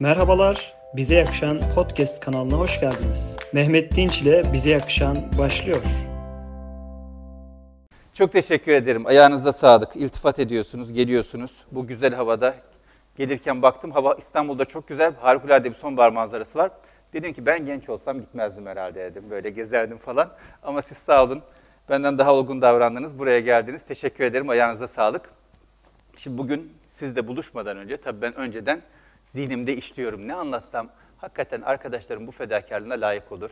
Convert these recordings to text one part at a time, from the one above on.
Merhabalar, Bize Yakışan Podcast kanalına hoş geldiniz. Mehmet Dinç ile Bize Yakışan başlıyor. Çok teşekkür ederim. Ayağınıza sağlık. İltifat ediyorsunuz, geliyorsunuz. Bu güzel havada gelirken baktım hava İstanbul'da çok güzel, harikulade bir sonbahar manzarası var. Dedim ki ben genç olsam gitmezdim herhalde dedim. Böyle gezerdim falan. Ama siz sağ olun. Benden daha olgun davrandınız. Buraya geldiniz. Teşekkür ederim. Ayağınıza sağlık. Şimdi bugün sizle buluşmadan önce tabii ben önceden zihnimde işliyorum. Ne anlatsam hakikaten arkadaşlarım bu fedakarlığına layık olur.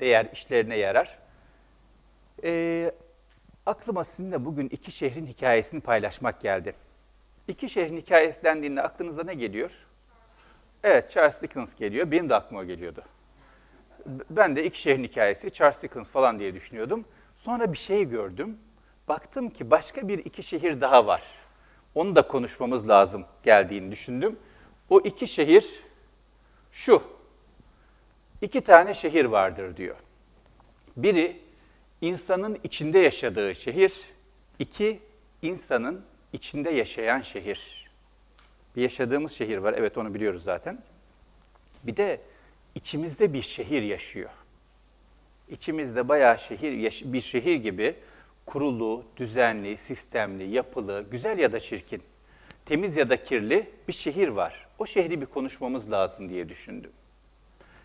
Değer, işlerine yarar. Ee, aklıma sizinle bugün iki şehrin hikayesini paylaşmak geldi. İki şehrin hikayesi dendiğinde aklınıza ne geliyor? Evet, Charles Dickens geliyor. Benim de aklıma geliyordu. Ben de iki şehrin hikayesi, Charles Dickens falan diye düşünüyordum. Sonra bir şey gördüm. Baktım ki başka bir iki şehir daha var. Onu da konuşmamız lazım geldiğini düşündüm. O iki şehir şu. İki tane şehir vardır diyor. Biri insanın içinde yaşadığı şehir, iki insanın içinde yaşayan şehir. Bir yaşadığımız şehir var, evet onu biliyoruz zaten. Bir de içimizde bir şehir yaşıyor. İçimizde bayağı şehir, bir şehir gibi kurulu, düzenli, sistemli, yapılı, güzel ya da çirkin, temiz ya da kirli bir şehir var. O şehri bir konuşmamız lazım diye düşündüm.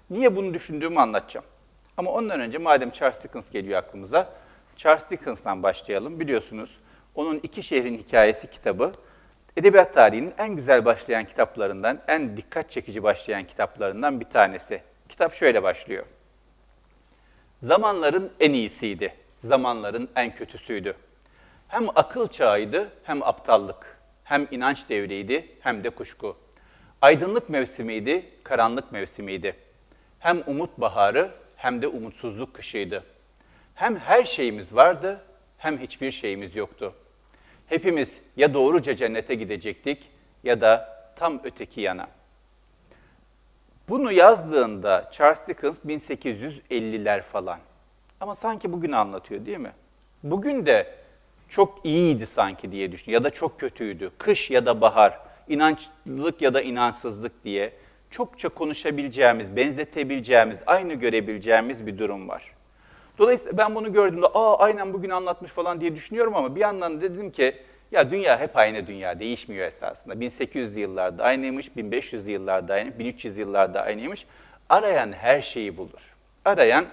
Niye bunu düşündüğümü anlatacağım. Ama ondan önce madem Charles Dickens geliyor aklımıza, Charles Dickens'tan başlayalım. Biliyorsunuz onun İki Şehrin Hikayesi kitabı, edebiyat tarihinin en güzel başlayan kitaplarından, en dikkat çekici başlayan kitaplarından bir tanesi. Kitap şöyle başlıyor. Zamanların en iyisiydi, zamanların en kötüsüydü. Hem akıl çağıydı hem aptallık, hem inanç devriydi hem de kuşku. Aydınlık mevsimiydi, karanlık mevsimiydi. Hem umut baharı hem de umutsuzluk kışıydı. Hem her şeyimiz vardı hem hiçbir şeyimiz yoktu. Hepimiz ya doğruca cennete gidecektik ya da tam öteki yana. Bunu yazdığında Charles Dickens 1850'ler falan. Ama sanki bugün anlatıyor değil mi? Bugün de çok iyiydi sanki diye düşün ya da çok kötüydü. Kış ya da bahar, inançlılık ya da inançsızlık diye çokça konuşabileceğimiz, benzetebileceğimiz, aynı görebileceğimiz bir durum var. Dolayısıyla ben bunu gördüğümde aa aynen bugün anlatmış falan diye düşünüyorum ama bir yandan da dedim ki ya dünya hep aynı dünya, değişmiyor esasında. 1800'lü yıllarda aynıymış, 1500'lü yıllarda aynı, 1300 yıllarda aynıymış. Arayan her şeyi bulur. Arayan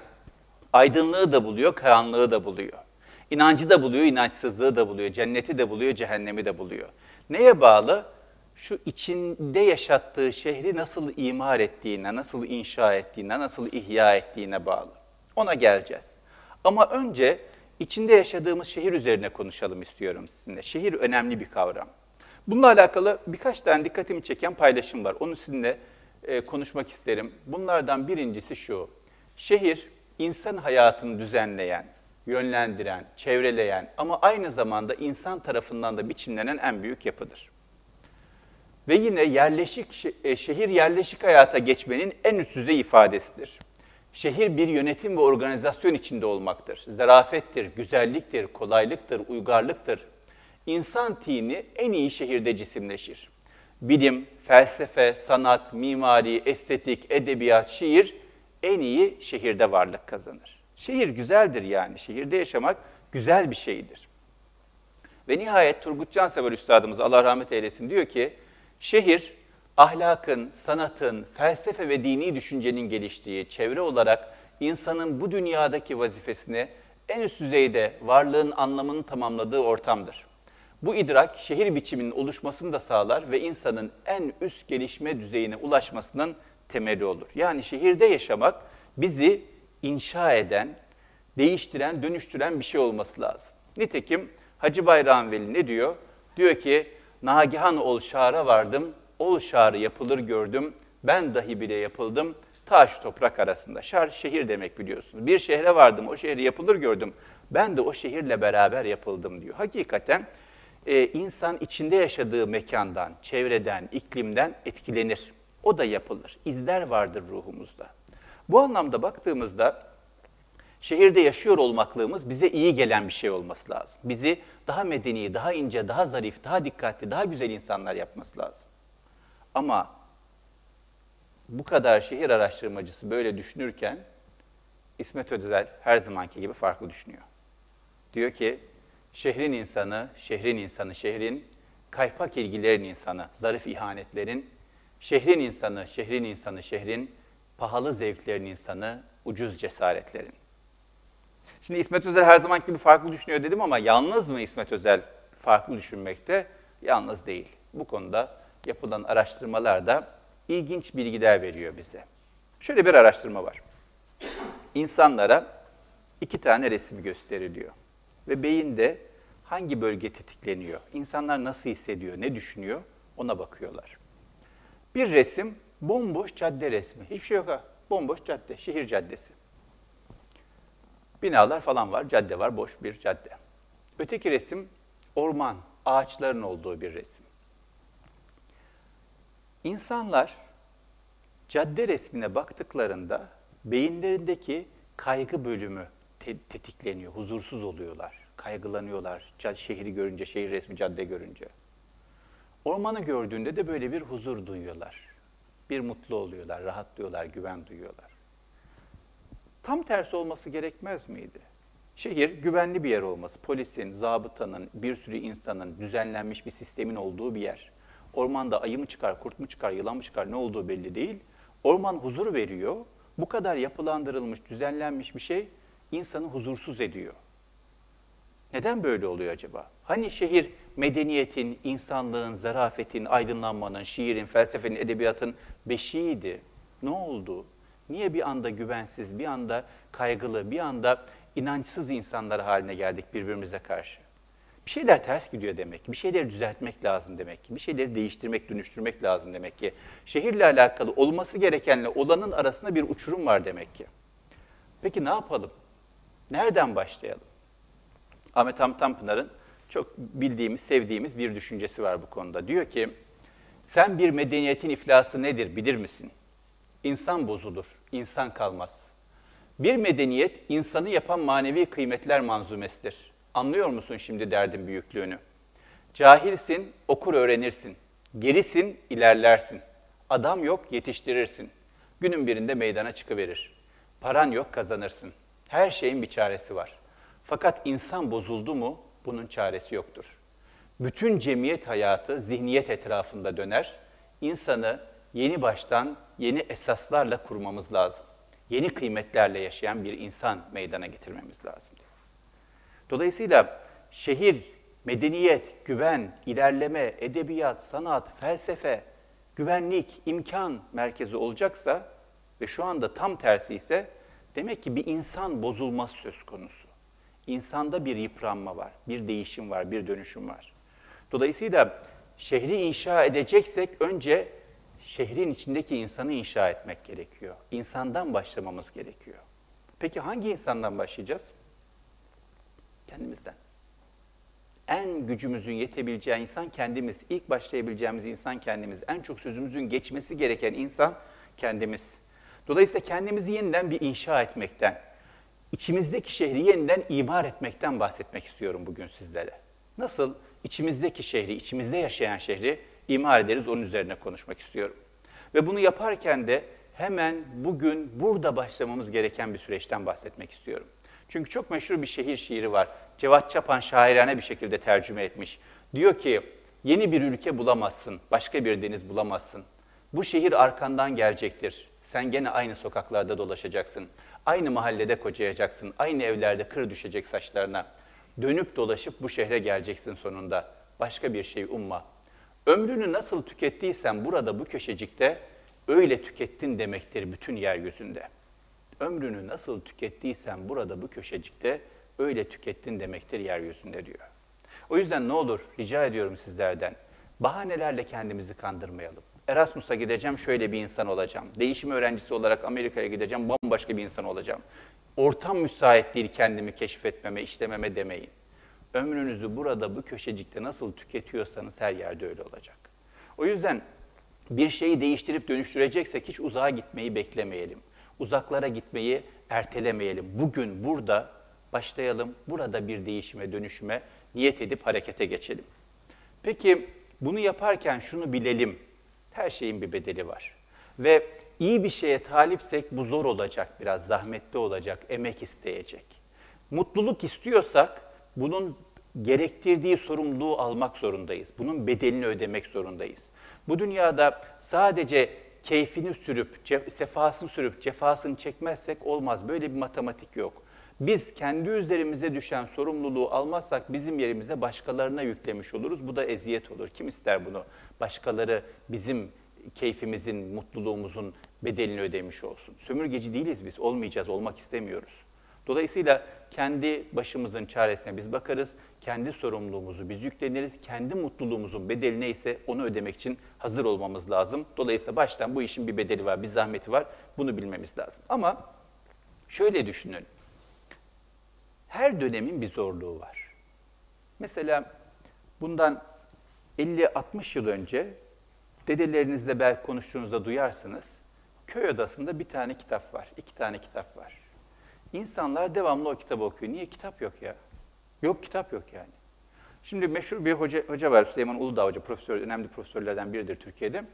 aydınlığı da buluyor, karanlığı da buluyor. İnancı da buluyor, inançsızlığı da buluyor, cenneti de buluyor, cehennemi de buluyor. Neye bağlı? Şu içinde yaşattığı şehri nasıl imar ettiğine, nasıl inşa ettiğine, nasıl ihya ettiğine bağlı. Ona geleceğiz. Ama önce içinde yaşadığımız şehir üzerine konuşalım istiyorum sizinle. Şehir önemli bir kavram. Bununla alakalı birkaç tane dikkatimi çeken paylaşım var. Onu sizinle e, konuşmak isterim. Bunlardan birincisi şu. Şehir insan hayatını düzenleyen, yönlendiren, çevreleyen ama aynı zamanda insan tarafından da biçimlenen en büyük yapıdır. Ve yine yerleşik e, şehir yerleşik hayata geçmenin en üst düzey ifadesidir. Şehir bir yönetim ve organizasyon içinde olmaktır. Zarafettir, güzelliktir, kolaylıktır, uygarlıktır. İnsan tini en iyi şehirde cisimleşir. Bilim, felsefe, sanat, mimari, estetik, edebiyat, şiir en iyi şehirde varlık kazanır. Şehir güzeldir yani. Şehirde yaşamak güzel bir şeydir. Ve nihayet Turgut Cansever Üstadımız Allah rahmet eylesin diyor ki, şehir ahlakın, sanatın, felsefe ve dini düşüncenin geliştiği, çevre olarak insanın bu dünyadaki vazifesini en üst düzeyde varlığın anlamını tamamladığı ortamdır. Bu idrak şehir biçiminin oluşmasını da sağlar ve insanın en üst gelişme düzeyine ulaşmasının temeli olur. Yani şehirde yaşamak bizi inşa eden, değiştiren, dönüştüren bir şey olması lazım. Nitekim Hacı Bayram Veli ne diyor? Diyor ki, Nagihan ol şara vardım, ol şarı yapılır gördüm, ben dahi bile yapıldım, taş toprak arasında. Şar şehir demek biliyorsunuz. Bir şehre vardım, o şehri yapılır gördüm, ben de o şehirle beraber yapıldım diyor. Hakikaten e, insan içinde yaşadığı mekandan, çevreden, iklimden etkilenir. O da yapılır. İzler vardır ruhumuzda. Bu anlamda baktığımızda şehirde yaşıyor olmaklığımız bize iyi gelen bir şey olması lazım. Bizi daha medeni, daha ince, daha zarif, daha dikkatli, daha güzel insanlar yapması lazım. Ama bu kadar şehir araştırmacısı böyle düşünürken İsmet Özel her zamanki gibi farklı düşünüyor. Diyor ki şehrin insanı, şehrin insanı, şehrin kaypak ilgilerin insanı, zarif ihanetlerin, şehrin insanı, şehrin insanı, şehrin pahalı zevklerin insanı, ucuz cesaretlerin. Şimdi İsmet Özel her zaman gibi farklı düşünüyor dedim ama yalnız mı İsmet Özel farklı düşünmekte? Yalnız değil. Bu konuda yapılan araştırmalar da ilginç bilgiler veriyor bize. Şöyle bir araştırma var. İnsanlara iki tane resim gösteriliyor. Ve beyinde hangi bölge tetikleniyor, insanlar nasıl hissediyor, ne düşünüyor ona bakıyorlar. Bir resim bomboş cadde resmi. Hiçbir şey yok ha. Bomboş cadde, şehir caddesi. Binalar falan var, cadde var, boş bir cadde. Öteki resim orman, ağaçların olduğu bir resim. İnsanlar cadde resmine baktıklarında beyinlerindeki kaygı bölümü te- tetikleniyor, huzursuz oluyorlar, kaygılanıyorlar şehri görünce, şehir resmi cadde görünce. Ormanı gördüğünde de böyle bir huzur duyuyorlar. Bir mutlu oluyorlar, rahatlıyorlar, güven duyuyorlar. Tam tersi olması gerekmez miydi? Şehir güvenli bir yer olması, polisin, zabıtanın, bir sürü insanın düzenlenmiş bir sistemin olduğu bir yer. Ormanda ayı mı çıkar, kurt mu çıkar, yılan mı çıkar ne olduğu belli değil. Orman huzur veriyor. Bu kadar yapılandırılmış, düzenlenmiş bir şey insanı huzursuz ediyor. Neden böyle oluyor acaba? Hani şehir medeniyetin, insanlığın, zarafetin, aydınlanmanın, şiirin, felsefenin, edebiyatın beşiğiydi. Ne oldu? Niye bir anda güvensiz, bir anda kaygılı, bir anda inançsız insanlar haline geldik birbirimize karşı? Bir şeyler ters gidiyor demek. Bir şeyleri düzeltmek lazım demek ki. Bir şeyleri değiştirmek, dönüştürmek lazım demek ki. Şehirle alakalı olması gerekenle olanın arasında bir uçurum var demek ki. Peki ne yapalım? Nereden başlayalım? Ahmet Hamit Tanpınar'ın çok bildiğimiz, sevdiğimiz bir düşüncesi var bu konuda. Diyor ki, sen bir medeniyetin iflası nedir bilir misin? İnsan bozulur, insan kalmaz. Bir medeniyet insanı yapan manevi kıymetler manzumesidir. Anlıyor musun şimdi derdin büyüklüğünü? Cahilsin, okur öğrenirsin. Gerisin, ilerlersin. Adam yok, yetiştirirsin. Günün birinde meydana çıkıverir. Paran yok, kazanırsın. Her şeyin bir çaresi var. Fakat insan bozuldu mu bunun çaresi yoktur. Bütün cemiyet hayatı zihniyet etrafında döner. İnsanı yeni baştan yeni esaslarla kurmamız lazım. Yeni kıymetlerle yaşayan bir insan meydana getirmemiz lazım. Dolayısıyla şehir, medeniyet, güven, ilerleme, edebiyat, sanat, felsefe, güvenlik, imkan merkezi olacaksa ve şu anda tam tersi ise demek ki bir insan bozulması söz konusu. İnsanda bir yıpranma var, bir değişim var, bir dönüşüm var. Dolayısıyla şehri inşa edeceksek önce şehrin içindeki insanı inşa etmek gerekiyor. İnsandan başlamamız gerekiyor. Peki hangi insandan başlayacağız? Kendimizden. En gücümüzün yetebileceği insan kendimiz. İlk başlayabileceğimiz insan kendimiz. En çok sözümüzün geçmesi gereken insan kendimiz. Dolayısıyla kendimizi yeniden bir inşa etmekten, içimizdeki şehri yeniden imar etmekten bahsetmek istiyorum bugün sizlere. Nasıl içimizdeki şehri, içimizde yaşayan şehri imar ederiz onun üzerine konuşmak istiyorum. Ve bunu yaparken de hemen bugün burada başlamamız gereken bir süreçten bahsetmek istiyorum. Çünkü çok meşhur bir şehir şiiri var. Cevat Çapan şairane bir şekilde tercüme etmiş. Diyor ki, yeni bir ülke bulamazsın, başka bir deniz bulamazsın. Bu şehir arkandan gelecektir. Sen gene aynı sokaklarda dolaşacaksın. Aynı mahallede kocayacaksın. Aynı evlerde kır düşecek saçlarına. Dönüp dolaşıp bu şehre geleceksin sonunda. Başka bir şey umma. Ömrünü nasıl tükettiysen burada bu köşecikte öyle tükettin demektir bütün yeryüzünde. Ömrünü nasıl tükettiysen burada bu köşecikte öyle tükettin demektir yeryüzünde diyor. O yüzden ne olur rica ediyorum sizlerden bahanelerle kendimizi kandırmayalım. Erasmus'a gideceğim şöyle bir insan olacağım. Değişim öğrencisi olarak Amerika'ya gideceğim bambaşka bir insan olacağım. Ortam müsait değil kendimi keşfetmeme, işlememe demeyin. Ömrünüzü burada bu köşecikte nasıl tüketiyorsanız her yerde öyle olacak. O yüzden bir şeyi değiştirip dönüştüreceksek hiç uzağa gitmeyi beklemeyelim. Uzaklara gitmeyi ertelemeyelim. Bugün burada başlayalım. Burada bir değişime, dönüşüme niyet edip harekete geçelim. Peki bunu yaparken şunu bilelim. Her şeyin bir bedeli var. Ve iyi bir şeye talipsek bu zor olacak biraz, zahmetli olacak, emek isteyecek. Mutluluk istiyorsak bunun gerektirdiği sorumluluğu almak zorundayız. Bunun bedelini ödemek zorundayız. Bu dünyada sadece keyfini sürüp, sefasını sürüp cefasını çekmezsek olmaz. Böyle bir matematik yok. Biz kendi üzerimize düşen sorumluluğu almazsak bizim yerimize başkalarına yüklemiş oluruz. Bu da eziyet olur. Kim ister bunu? Başkaları bizim keyfimizin, mutluluğumuzun bedelini ödemiş olsun. Sömürgeci değiliz biz, olmayacağız, olmak istemiyoruz. Dolayısıyla kendi başımızın çaresine biz bakarız, kendi sorumluluğumuzu biz yükleniriz, kendi mutluluğumuzun bedeli neyse onu ödemek için hazır olmamız lazım. Dolayısıyla baştan bu işin bir bedeli var, bir zahmeti var, bunu bilmemiz lazım. Ama şöyle düşünün, her dönemin bir zorluğu var. Mesela bundan 50-60 yıl önce dedelerinizle belki konuştuğunuzda duyarsınız. Köy odasında bir tane kitap var, iki tane kitap var. İnsanlar devamlı o kitabı okuyor. Niye kitap yok ya? Yok kitap yok yani. Şimdi meşhur bir hoca, hoca var Süleyman Uludağ Hoca, profesör, önemli profesörlerden biridir Türkiye'de.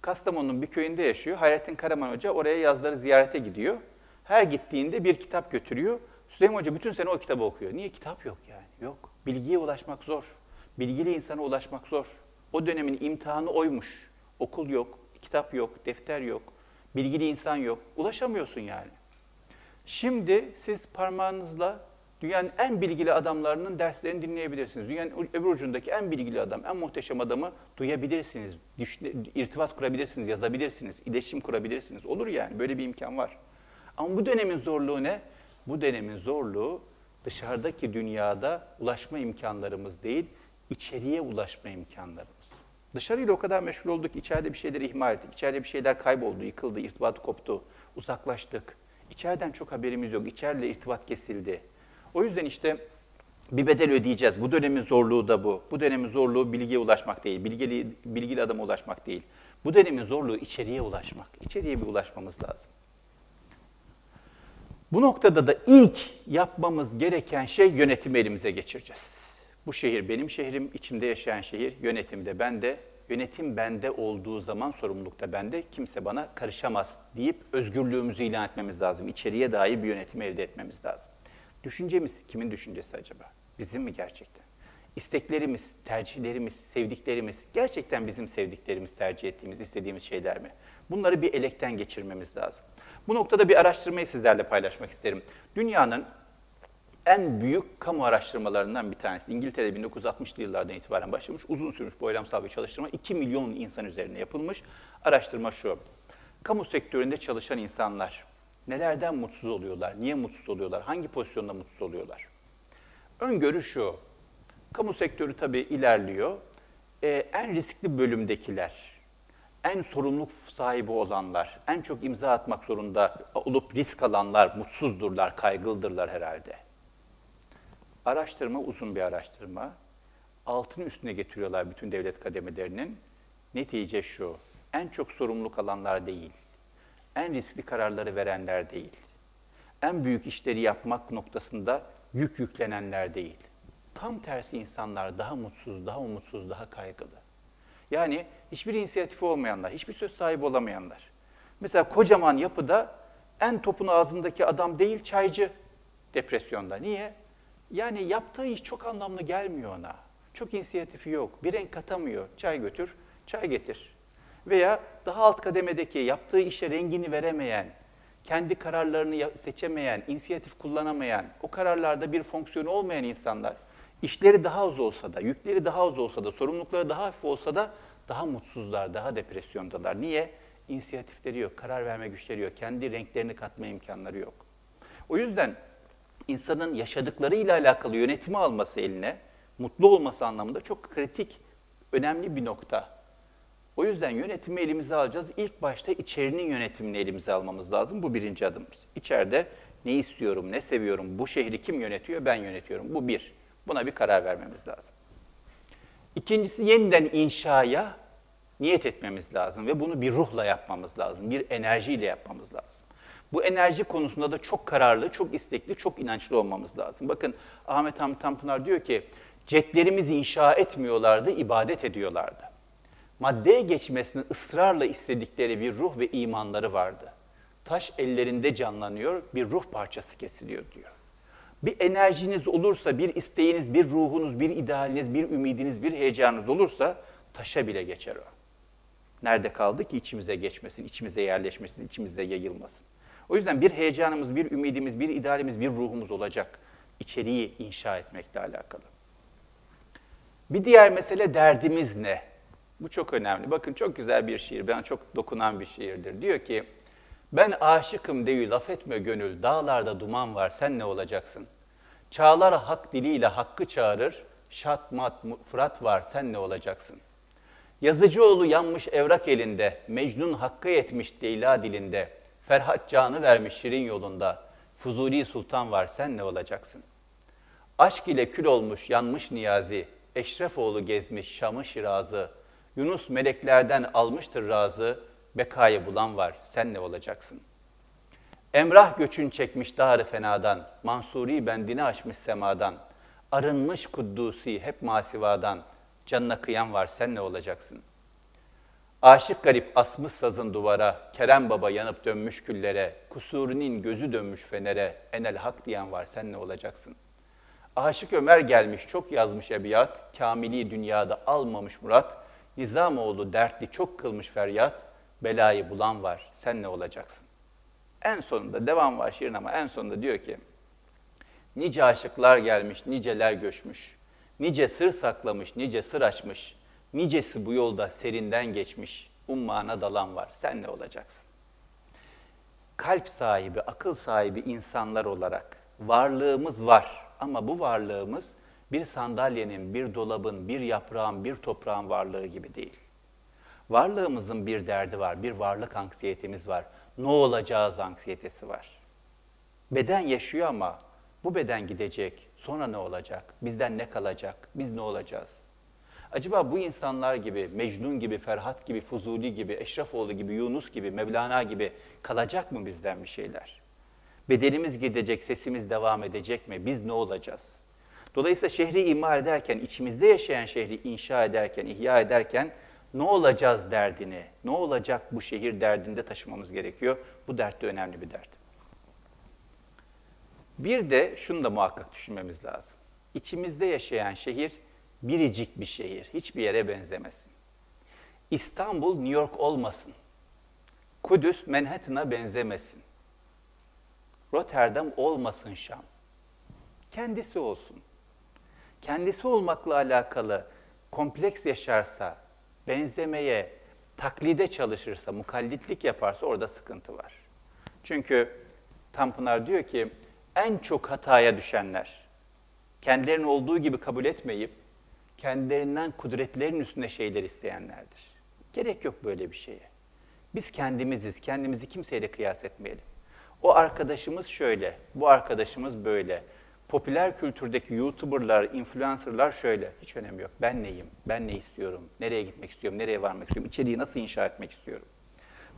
Kastamonu'nun bir köyünde yaşıyor. Hayrettin Karaman Hoca oraya yazları ziyarete gidiyor. Her gittiğinde bir kitap götürüyor. Süleyman Hoca bütün sene o kitabı okuyor. Niye kitap yok yani? Yok. Bilgiye ulaşmak zor. Bilgili insana ulaşmak zor. O dönemin imtihanı oymuş. Okul yok, kitap yok, defter yok, bilgili insan yok. Ulaşamıyorsun yani. Şimdi siz parmağınızla dünyanın en bilgili adamlarının derslerini dinleyebilirsiniz. Dünyanın öbür ucundaki en bilgili adam, en muhteşem adamı duyabilirsiniz, düşün- irtibat kurabilirsiniz, yazabilirsiniz, iletişim kurabilirsiniz. Olur yani, böyle bir imkan var. Ama bu dönemin zorluğu ne? Bu dönemin zorluğu dışarıdaki dünyada ulaşma imkanlarımız değil, içeriye ulaşma imkanlarımız. Dışarıyla o kadar meşgul olduk, ki içeride bir şeyleri ihmal ettik, içeride bir şeyler kayboldu, yıkıldı, irtibat koptu, uzaklaştık. İçeriden çok haberimiz yok, içeride irtibat kesildi. O yüzden işte bir bedel ödeyeceğiz. Bu dönemin zorluğu da bu. Bu dönemin zorluğu bilgiye ulaşmak değil, bilgili, bilgili adama ulaşmak değil. Bu dönemin zorluğu içeriye ulaşmak. İçeriye bir ulaşmamız lazım. Bu noktada da ilk yapmamız gereken şey yönetimi elimize geçireceğiz. Bu şehir benim şehrim, içimde yaşayan şehir, yönetim de bende. Yönetim bende olduğu zaman sorumluluk da bende. Kimse bana karışamaz deyip özgürlüğümüzü ilan etmemiz lazım. İçeriye dair bir yönetimi elde etmemiz lazım. Düşüncemiz kimin düşüncesi acaba? Bizim mi gerçekten? İsteklerimiz, tercihlerimiz, sevdiklerimiz gerçekten bizim sevdiklerimiz, tercih ettiğimiz, istediğimiz şeyler mi? Bunları bir elekten geçirmemiz lazım. Bu noktada bir araştırmayı sizlerle paylaşmak isterim. Dünyanın en büyük kamu araştırmalarından bir tanesi. İngiltere'de 1960'lı yıllardan itibaren başlamış. Uzun sürmüş boylamsal bir çalıştırma. 2 milyon insan üzerine yapılmış. Araştırma şu. Kamu sektöründe çalışan insanlar nelerden mutsuz oluyorlar? Niye mutsuz oluyorlar? Hangi pozisyonda mutsuz oluyorlar? Öngörü şu. Kamu sektörü tabii ilerliyor. Ee, en riskli bölümdekiler, en sorumluluk sahibi olanlar, en çok imza atmak zorunda olup risk alanlar mutsuzdurlar, kaygılıdırlar herhalde. Araştırma uzun bir araştırma. Altını üstüne getiriyorlar bütün devlet kademelerinin. Netice şu, en çok sorumluluk alanlar değil, en riskli kararları verenler değil, en büyük işleri yapmak noktasında yük yüklenenler değil. Tam tersi insanlar daha mutsuz, daha umutsuz, daha kaygılı. Yani hiçbir inisiyatifi olmayanlar, hiçbir söz sahibi olamayanlar. Mesela kocaman yapıda en topun ağzındaki adam değil çaycı depresyonda. Niye? Yani yaptığı iş çok anlamlı gelmiyor ona. Çok inisiyatifi yok. Bir renk katamıyor. Çay götür, çay getir. Veya daha alt kademedeki yaptığı işe rengini veremeyen, kendi kararlarını seçemeyen, inisiyatif kullanamayan, o kararlarda bir fonksiyonu olmayan insanlar, işleri daha az olsa da, yükleri daha az olsa da, sorumlulukları daha hafif olsa da daha mutsuzlar, daha depresyondalar. Niye? İnisiyatifleri yok, karar verme güçleri yok, kendi renklerini katma imkanları yok. O yüzden insanın yaşadıklarıyla alakalı yönetimi alması eline, mutlu olması anlamında çok kritik, önemli bir nokta. O yüzden yönetimi elimize alacağız. İlk başta içerinin yönetimini elimize almamız lazım. Bu birinci adımımız. İçeride ne istiyorum, ne seviyorum, bu şehri kim yönetiyor, ben yönetiyorum. Bu bir. Buna bir karar vermemiz lazım. İkincisi yeniden inşaya niyet etmemiz lazım ve bunu bir ruhla yapmamız lazım, bir enerjiyle yapmamız lazım. Bu enerji konusunda da çok kararlı, çok istekli, çok inançlı olmamız lazım. Bakın Ahmet Hamit Tanpınar diyor ki, cetlerimiz inşa etmiyorlardı, ibadet ediyorlardı. maddeye geçmesini ısrarla istedikleri bir ruh ve imanları vardı. Taş ellerinde canlanıyor, bir ruh parçası kesiliyor diyor. Bir enerjiniz olursa, bir isteğiniz, bir ruhunuz, bir idealiniz, bir ümidiniz, bir heyecanınız olursa taşa bile geçer o. Nerede kaldı ki içimize geçmesin, içimize yerleşmesin, içimize yayılmasın. O yüzden bir heyecanımız, bir ümidimiz, bir idealimiz, bir ruhumuz olacak. İçeriği inşa etmekle alakalı. Bir diğer mesele derdimiz ne? Bu çok önemli. Bakın çok güzel bir şiir, bana çok dokunan bir şiirdir. Diyor ki, ben aşıkım değil laf etme gönül, dağlarda duman var sen ne olacaksın? Çağlar hak diliyle hakkı çağırır, şatmat fırat var sen ne olacaksın? Yazıcıoğlu yanmış evrak elinde, Mecnun hakkı etmiş Leyla dilinde, Ferhat canı vermiş şirin yolunda, Fuzuli sultan var sen ne olacaksın? Aşk ile kül olmuş yanmış Niyazi, Eşrefoğlu gezmiş Şam'ı Şiraz'ı, Yunus meleklerden almıştır razı, bekayı bulan var, sen ne olacaksın? Emrah göçün çekmiş dağrı fenadan, Mansuri bendini aşmış semadan, arınmış kuddusi hep masivadan, canına kıyan var, sen ne olacaksın? Aşık garip asmış sazın duvara, Kerem Baba yanıp dönmüş küllere, Kusurinin gözü dönmüş fenere, enel hak diyen var, sen ne olacaksın? Aşık Ömer gelmiş, çok yazmış ebiyat, Kamili dünyada almamış murat, Nizamoğlu dertli çok kılmış feryat, belayı bulan var, sen ne olacaksın? En sonunda, devam var şiirin ama en sonunda diyor ki, Nice aşıklar gelmiş, niceler göçmüş, nice sır saklamış, nice sır açmış, nicesi bu yolda serinden geçmiş, ummana dalan var, sen ne olacaksın? Kalp sahibi, akıl sahibi insanlar olarak varlığımız var. Ama bu varlığımız bir sandalyenin, bir dolabın, bir yaprağın, bir toprağın varlığı gibi değil. Varlığımızın bir derdi var, bir varlık anksiyetemiz var. Ne olacağız anksiyetesi var. Beden yaşıyor ama bu beden gidecek. Sonra ne olacak? Bizden ne kalacak? Biz ne olacağız? Acaba bu insanlar gibi, Mecnun gibi, Ferhat gibi, Fuzuli gibi, Eşrefoğlu gibi, Yunus gibi, Mevlana gibi kalacak mı bizden bir şeyler? Bedenimiz gidecek, sesimiz devam edecek mi? Biz ne olacağız? Dolayısıyla şehri imar ederken, içimizde yaşayan şehri inşa ederken, ihya ederken ne olacağız derdini, ne olacak bu şehir derdinde taşımamız gerekiyor. Bu dert de önemli bir dert. Bir de şunu da muhakkak düşünmemiz lazım. İçimizde yaşayan şehir biricik bir şehir, hiçbir yere benzemesin. İstanbul New York olmasın. Kudüs Manhattan'a benzemesin. Rotterdam olmasın Şam. Kendisi olsun. Kendisi olmakla alakalı kompleks yaşarsa, benzemeye, taklide çalışırsa, mukallitlik yaparsa orada sıkıntı var. Çünkü Tanpınar diyor ki en çok hataya düşenler kendilerini olduğu gibi kabul etmeyip kendilerinden kudretlerin üstünde şeyler isteyenlerdir. Gerek yok böyle bir şeye. Biz kendimiziz, kendimizi kimseyle kıyas etmeyelim. O arkadaşımız şöyle, bu arkadaşımız böyle. Popüler kültürdeki YouTuber'lar, influencer'lar şöyle. Hiç önemi yok. Ben neyim? Ben ne istiyorum? Nereye gitmek istiyorum? Nereye varmak istiyorum? İçeriği nasıl inşa etmek istiyorum?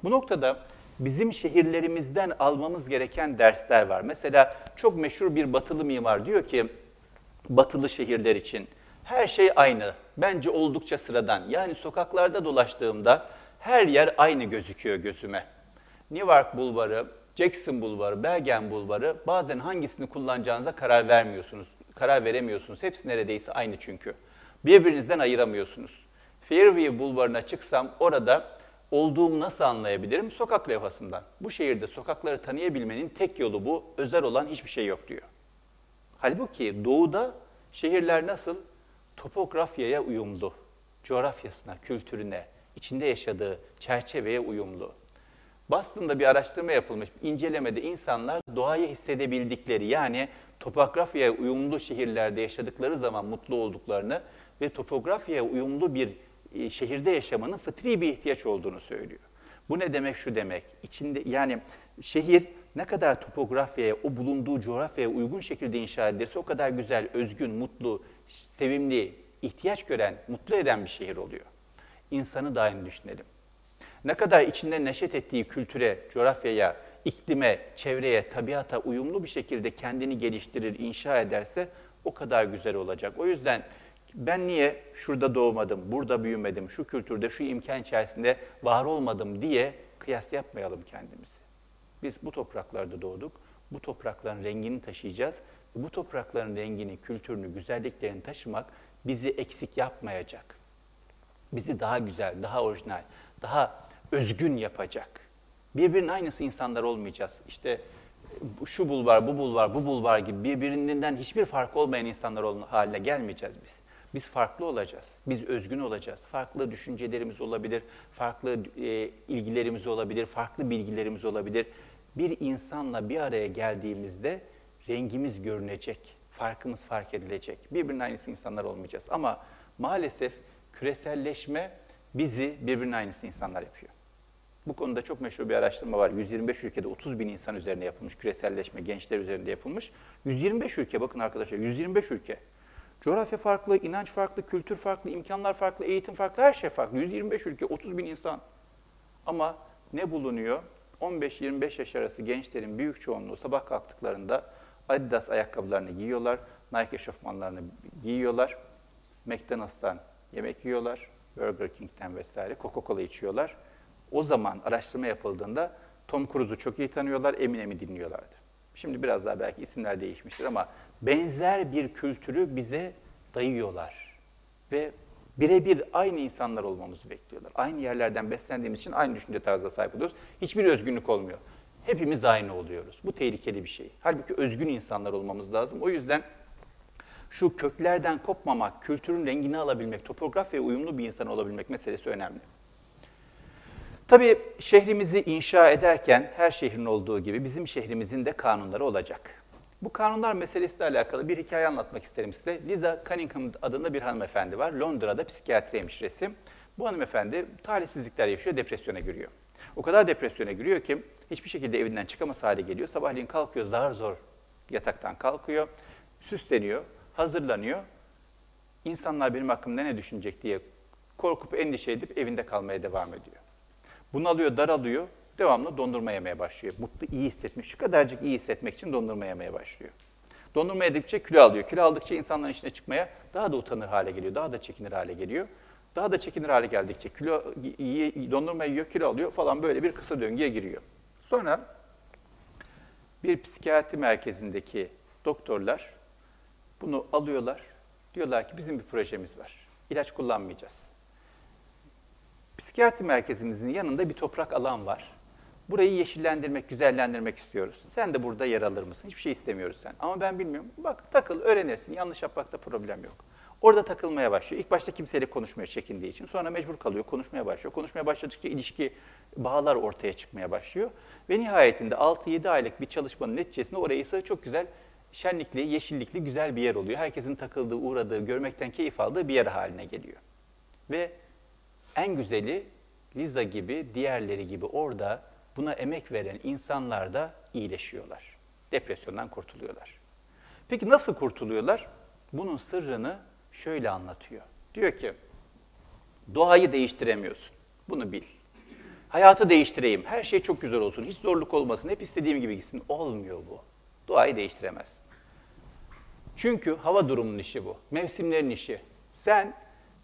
Bu noktada bizim şehirlerimizden almamız gereken dersler var. Mesela çok meşhur bir batılı mimar diyor ki, batılı şehirler için her şey aynı. Bence oldukça sıradan. Yani sokaklarda dolaştığımda her yer aynı gözüküyor gözüme. Newark Bulvarı, Jackson Bulvarı, Bergen Bulvarı bazen hangisini kullanacağınıza karar vermiyorsunuz. Karar veremiyorsunuz. Hepsi neredeyse aynı çünkü. Birbirinizden ayıramıyorsunuz. Fairview Bulvarı'na çıksam orada olduğumu nasıl anlayabilirim? Sokak levhasından. Bu şehirde sokakları tanıyabilmenin tek yolu bu. Özel olan hiçbir şey yok diyor. Halbuki doğuda şehirler nasıl? Topografyaya uyumlu, coğrafyasına, kültürüne, içinde yaşadığı çerçeveye uyumlu. Boston'da bir araştırma yapılmış. İncelemede insanlar doğayı hissedebildikleri yani topografyaya uyumlu şehirlerde yaşadıkları zaman mutlu olduklarını ve topografyaya uyumlu bir e, şehirde yaşamanın fıtri bir ihtiyaç olduğunu söylüyor. Bu ne demek şu demek? İçinde yani şehir ne kadar topografyaya, o bulunduğu coğrafyaya uygun şekilde inşa edilirse o kadar güzel, özgün, mutlu, sevimli, ihtiyaç gören, mutlu eden bir şehir oluyor. İnsanı da aynı düşünelim. Ne kadar içinde neşet ettiği kültüre, coğrafyaya, iklime, çevreye, tabiata uyumlu bir şekilde kendini geliştirir, inşa ederse o kadar güzel olacak. O yüzden ben niye şurada doğmadım, burada büyümedim, şu kültürde, şu imkan içerisinde var olmadım diye kıyas yapmayalım kendimizi. Biz bu topraklarda doğduk, bu toprakların rengini taşıyacağız. Bu toprakların rengini, kültürünü, güzelliklerini taşımak bizi eksik yapmayacak. Bizi daha güzel, daha orijinal, daha özgün yapacak. Birbirinin aynısı insanlar olmayacağız. İşte şu bulvar, bu bulvar, bu bulvar gibi birbirinden hiçbir fark olmayan insanlar haline gelmeyeceğiz biz. Biz farklı olacağız. Biz özgün olacağız. Farklı düşüncelerimiz olabilir, farklı e, ilgilerimiz olabilir, farklı bilgilerimiz olabilir. Bir insanla bir araya geldiğimizde rengimiz görünecek, farkımız fark edilecek. Birbirinin aynısı insanlar olmayacağız. Ama maalesef küreselleşme bizi birbirinin aynısı insanlar yapıyor. Bu konuda çok meşhur bir araştırma var. 125 ülkede 30 bin insan üzerine yapılmış, küreselleşme gençler üzerinde yapılmış. 125 ülke, bakın arkadaşlar 125 ülke. Coğrafya farklı, inanç farklı, kültür farklı, imkanlar farklı, eğitim farklı, her şey farklı. 125 ülke, 30 bin insan. Ama ne bulunuyor? 15-25 yaş arası gençlerin büyük çoğunluğu sabah kalktıklarında Adidas ayakkabılarını giyiyorlar, Nike eşofmanlarını giyiyorlar, McDonald's'tan yemek yiyorlar, Burger King'den vesaire, Coca-Cola içiyorlar. O zaman araştırma yapıldığında Tom Cruise'u çok iyi tanıyorlar, Eminem'i dinliyorlardı. Şimdi biraz daha belki isimler değişmiştir ama benzer bir kültürü bize dayıyorlar. Ve birebir aynı insanlar olmamızı bekliyorlar. Aynı yerlerden beslendiğimiz için aynı düşünce tarzına sahip oluyoruz. Hiçbir özgünlük olmuyor. Hepimiz aynı oluyoruz. Bu tehlikeli bir şey. Halbuki özgün insanlar olmamız lazım. O yüzden şu köklerden kopmamak, kültürün rengini alabilmek, topografyaya uyumlu bir insan olabilmek meselesi önemli. Tabii şehrimizi inşa ederken her şehrin olduğu gibi bizim şehrimizin de kanunları olacak. Bu kanunlar meselesiyle alakalı bir hikaye anlatmak isterim size. Liza Cunningham adında bir hanımefendi var. Londra'da psikiyatri hemşiresi. Bu hanımefendi talihsizlikler yaşıyor, depresyona giriyor. O kadar depresyona giriyor ki hiçbir şekilde evinden çıkamaz hale geliyor. Sabahleyin kalkıyor, zar zor yataktan kalkıyor, süsleniyor, hazırlanıyor. İnsanlar benim hakkımda ne düşünecek diye korkup endişe edip evinde kalmaya devam ediyor. Bunalıyor, daralıyor, devamlı dondurma yemeye başlıyor. Mutlu, iyi hissetmiş, şu kadarcık iyi hissetmek için dondurma yemeye başlıyor. Dondurma yedikçe kilo alıyor. Kilo aldıkça insanların içine çıkmaya daha da utanır hale geliyor, daha da çekinir hale geliyor. Daha da çekinir hale geldikçe kilo, dondurma yiyor, kilo alıyor falan böyle bir kısa döngüye giriyor. Sonra bir psikiyatri merkezindeki doktorlar bunu alıyorlar. Diyorlar ki bizim bir projemiz var. İlaç kullanmayacağız. Psikiyatri merkezimizin yanında bir toprak alan var. Burayı yeşillendirmek, güzellendirmek istiyoruz. Sen de burada yer alır mısın? Hiçbir şey istemiyoruz sen. Ama ben bilmiyorum. Bak takıl, öğrenirsin. Yanlış yapmakta problem yok. Orada takılmaya başlıyor. İlk başta kimseyle konuşmuyor çekindiği için. Sonra mecbur kalıyor, konuşmaya başlıyor. Konuşmaya başladıkça ilişki, bağlar ortaya çıkmaya başlıyor. Ve nihayetinde 6-7 aylık bir çalışmanın neticesinde orayı ise çok güzel, şenlikli, yeşillikli, güzel bir yer oluyor. Herkesin takıldığı, uğradığı, görmekten keyif aldığı bir yer haline geliyor. Ve en güzeli Liza gibi, diğerleri gibi orada buna emek veren insanlar da iyileşiyorlar. Depresyondan kurtuluyorlar. Peki nasıl kurtuluyorlar? Bunun sırrını şöyle anlatıyor. Diyor ki, doğayı değiştiremiyorsun. Bunu bil. Hayatı değiştireyim, her şey çok güzel olsun, hiç zorluk olmasın, hep istediğim gibi gitsin. Olmuyor bu. Doğayı değiştiremezsin. Çünkü hava durumunun işi bu, mevsimlerin işi. Sen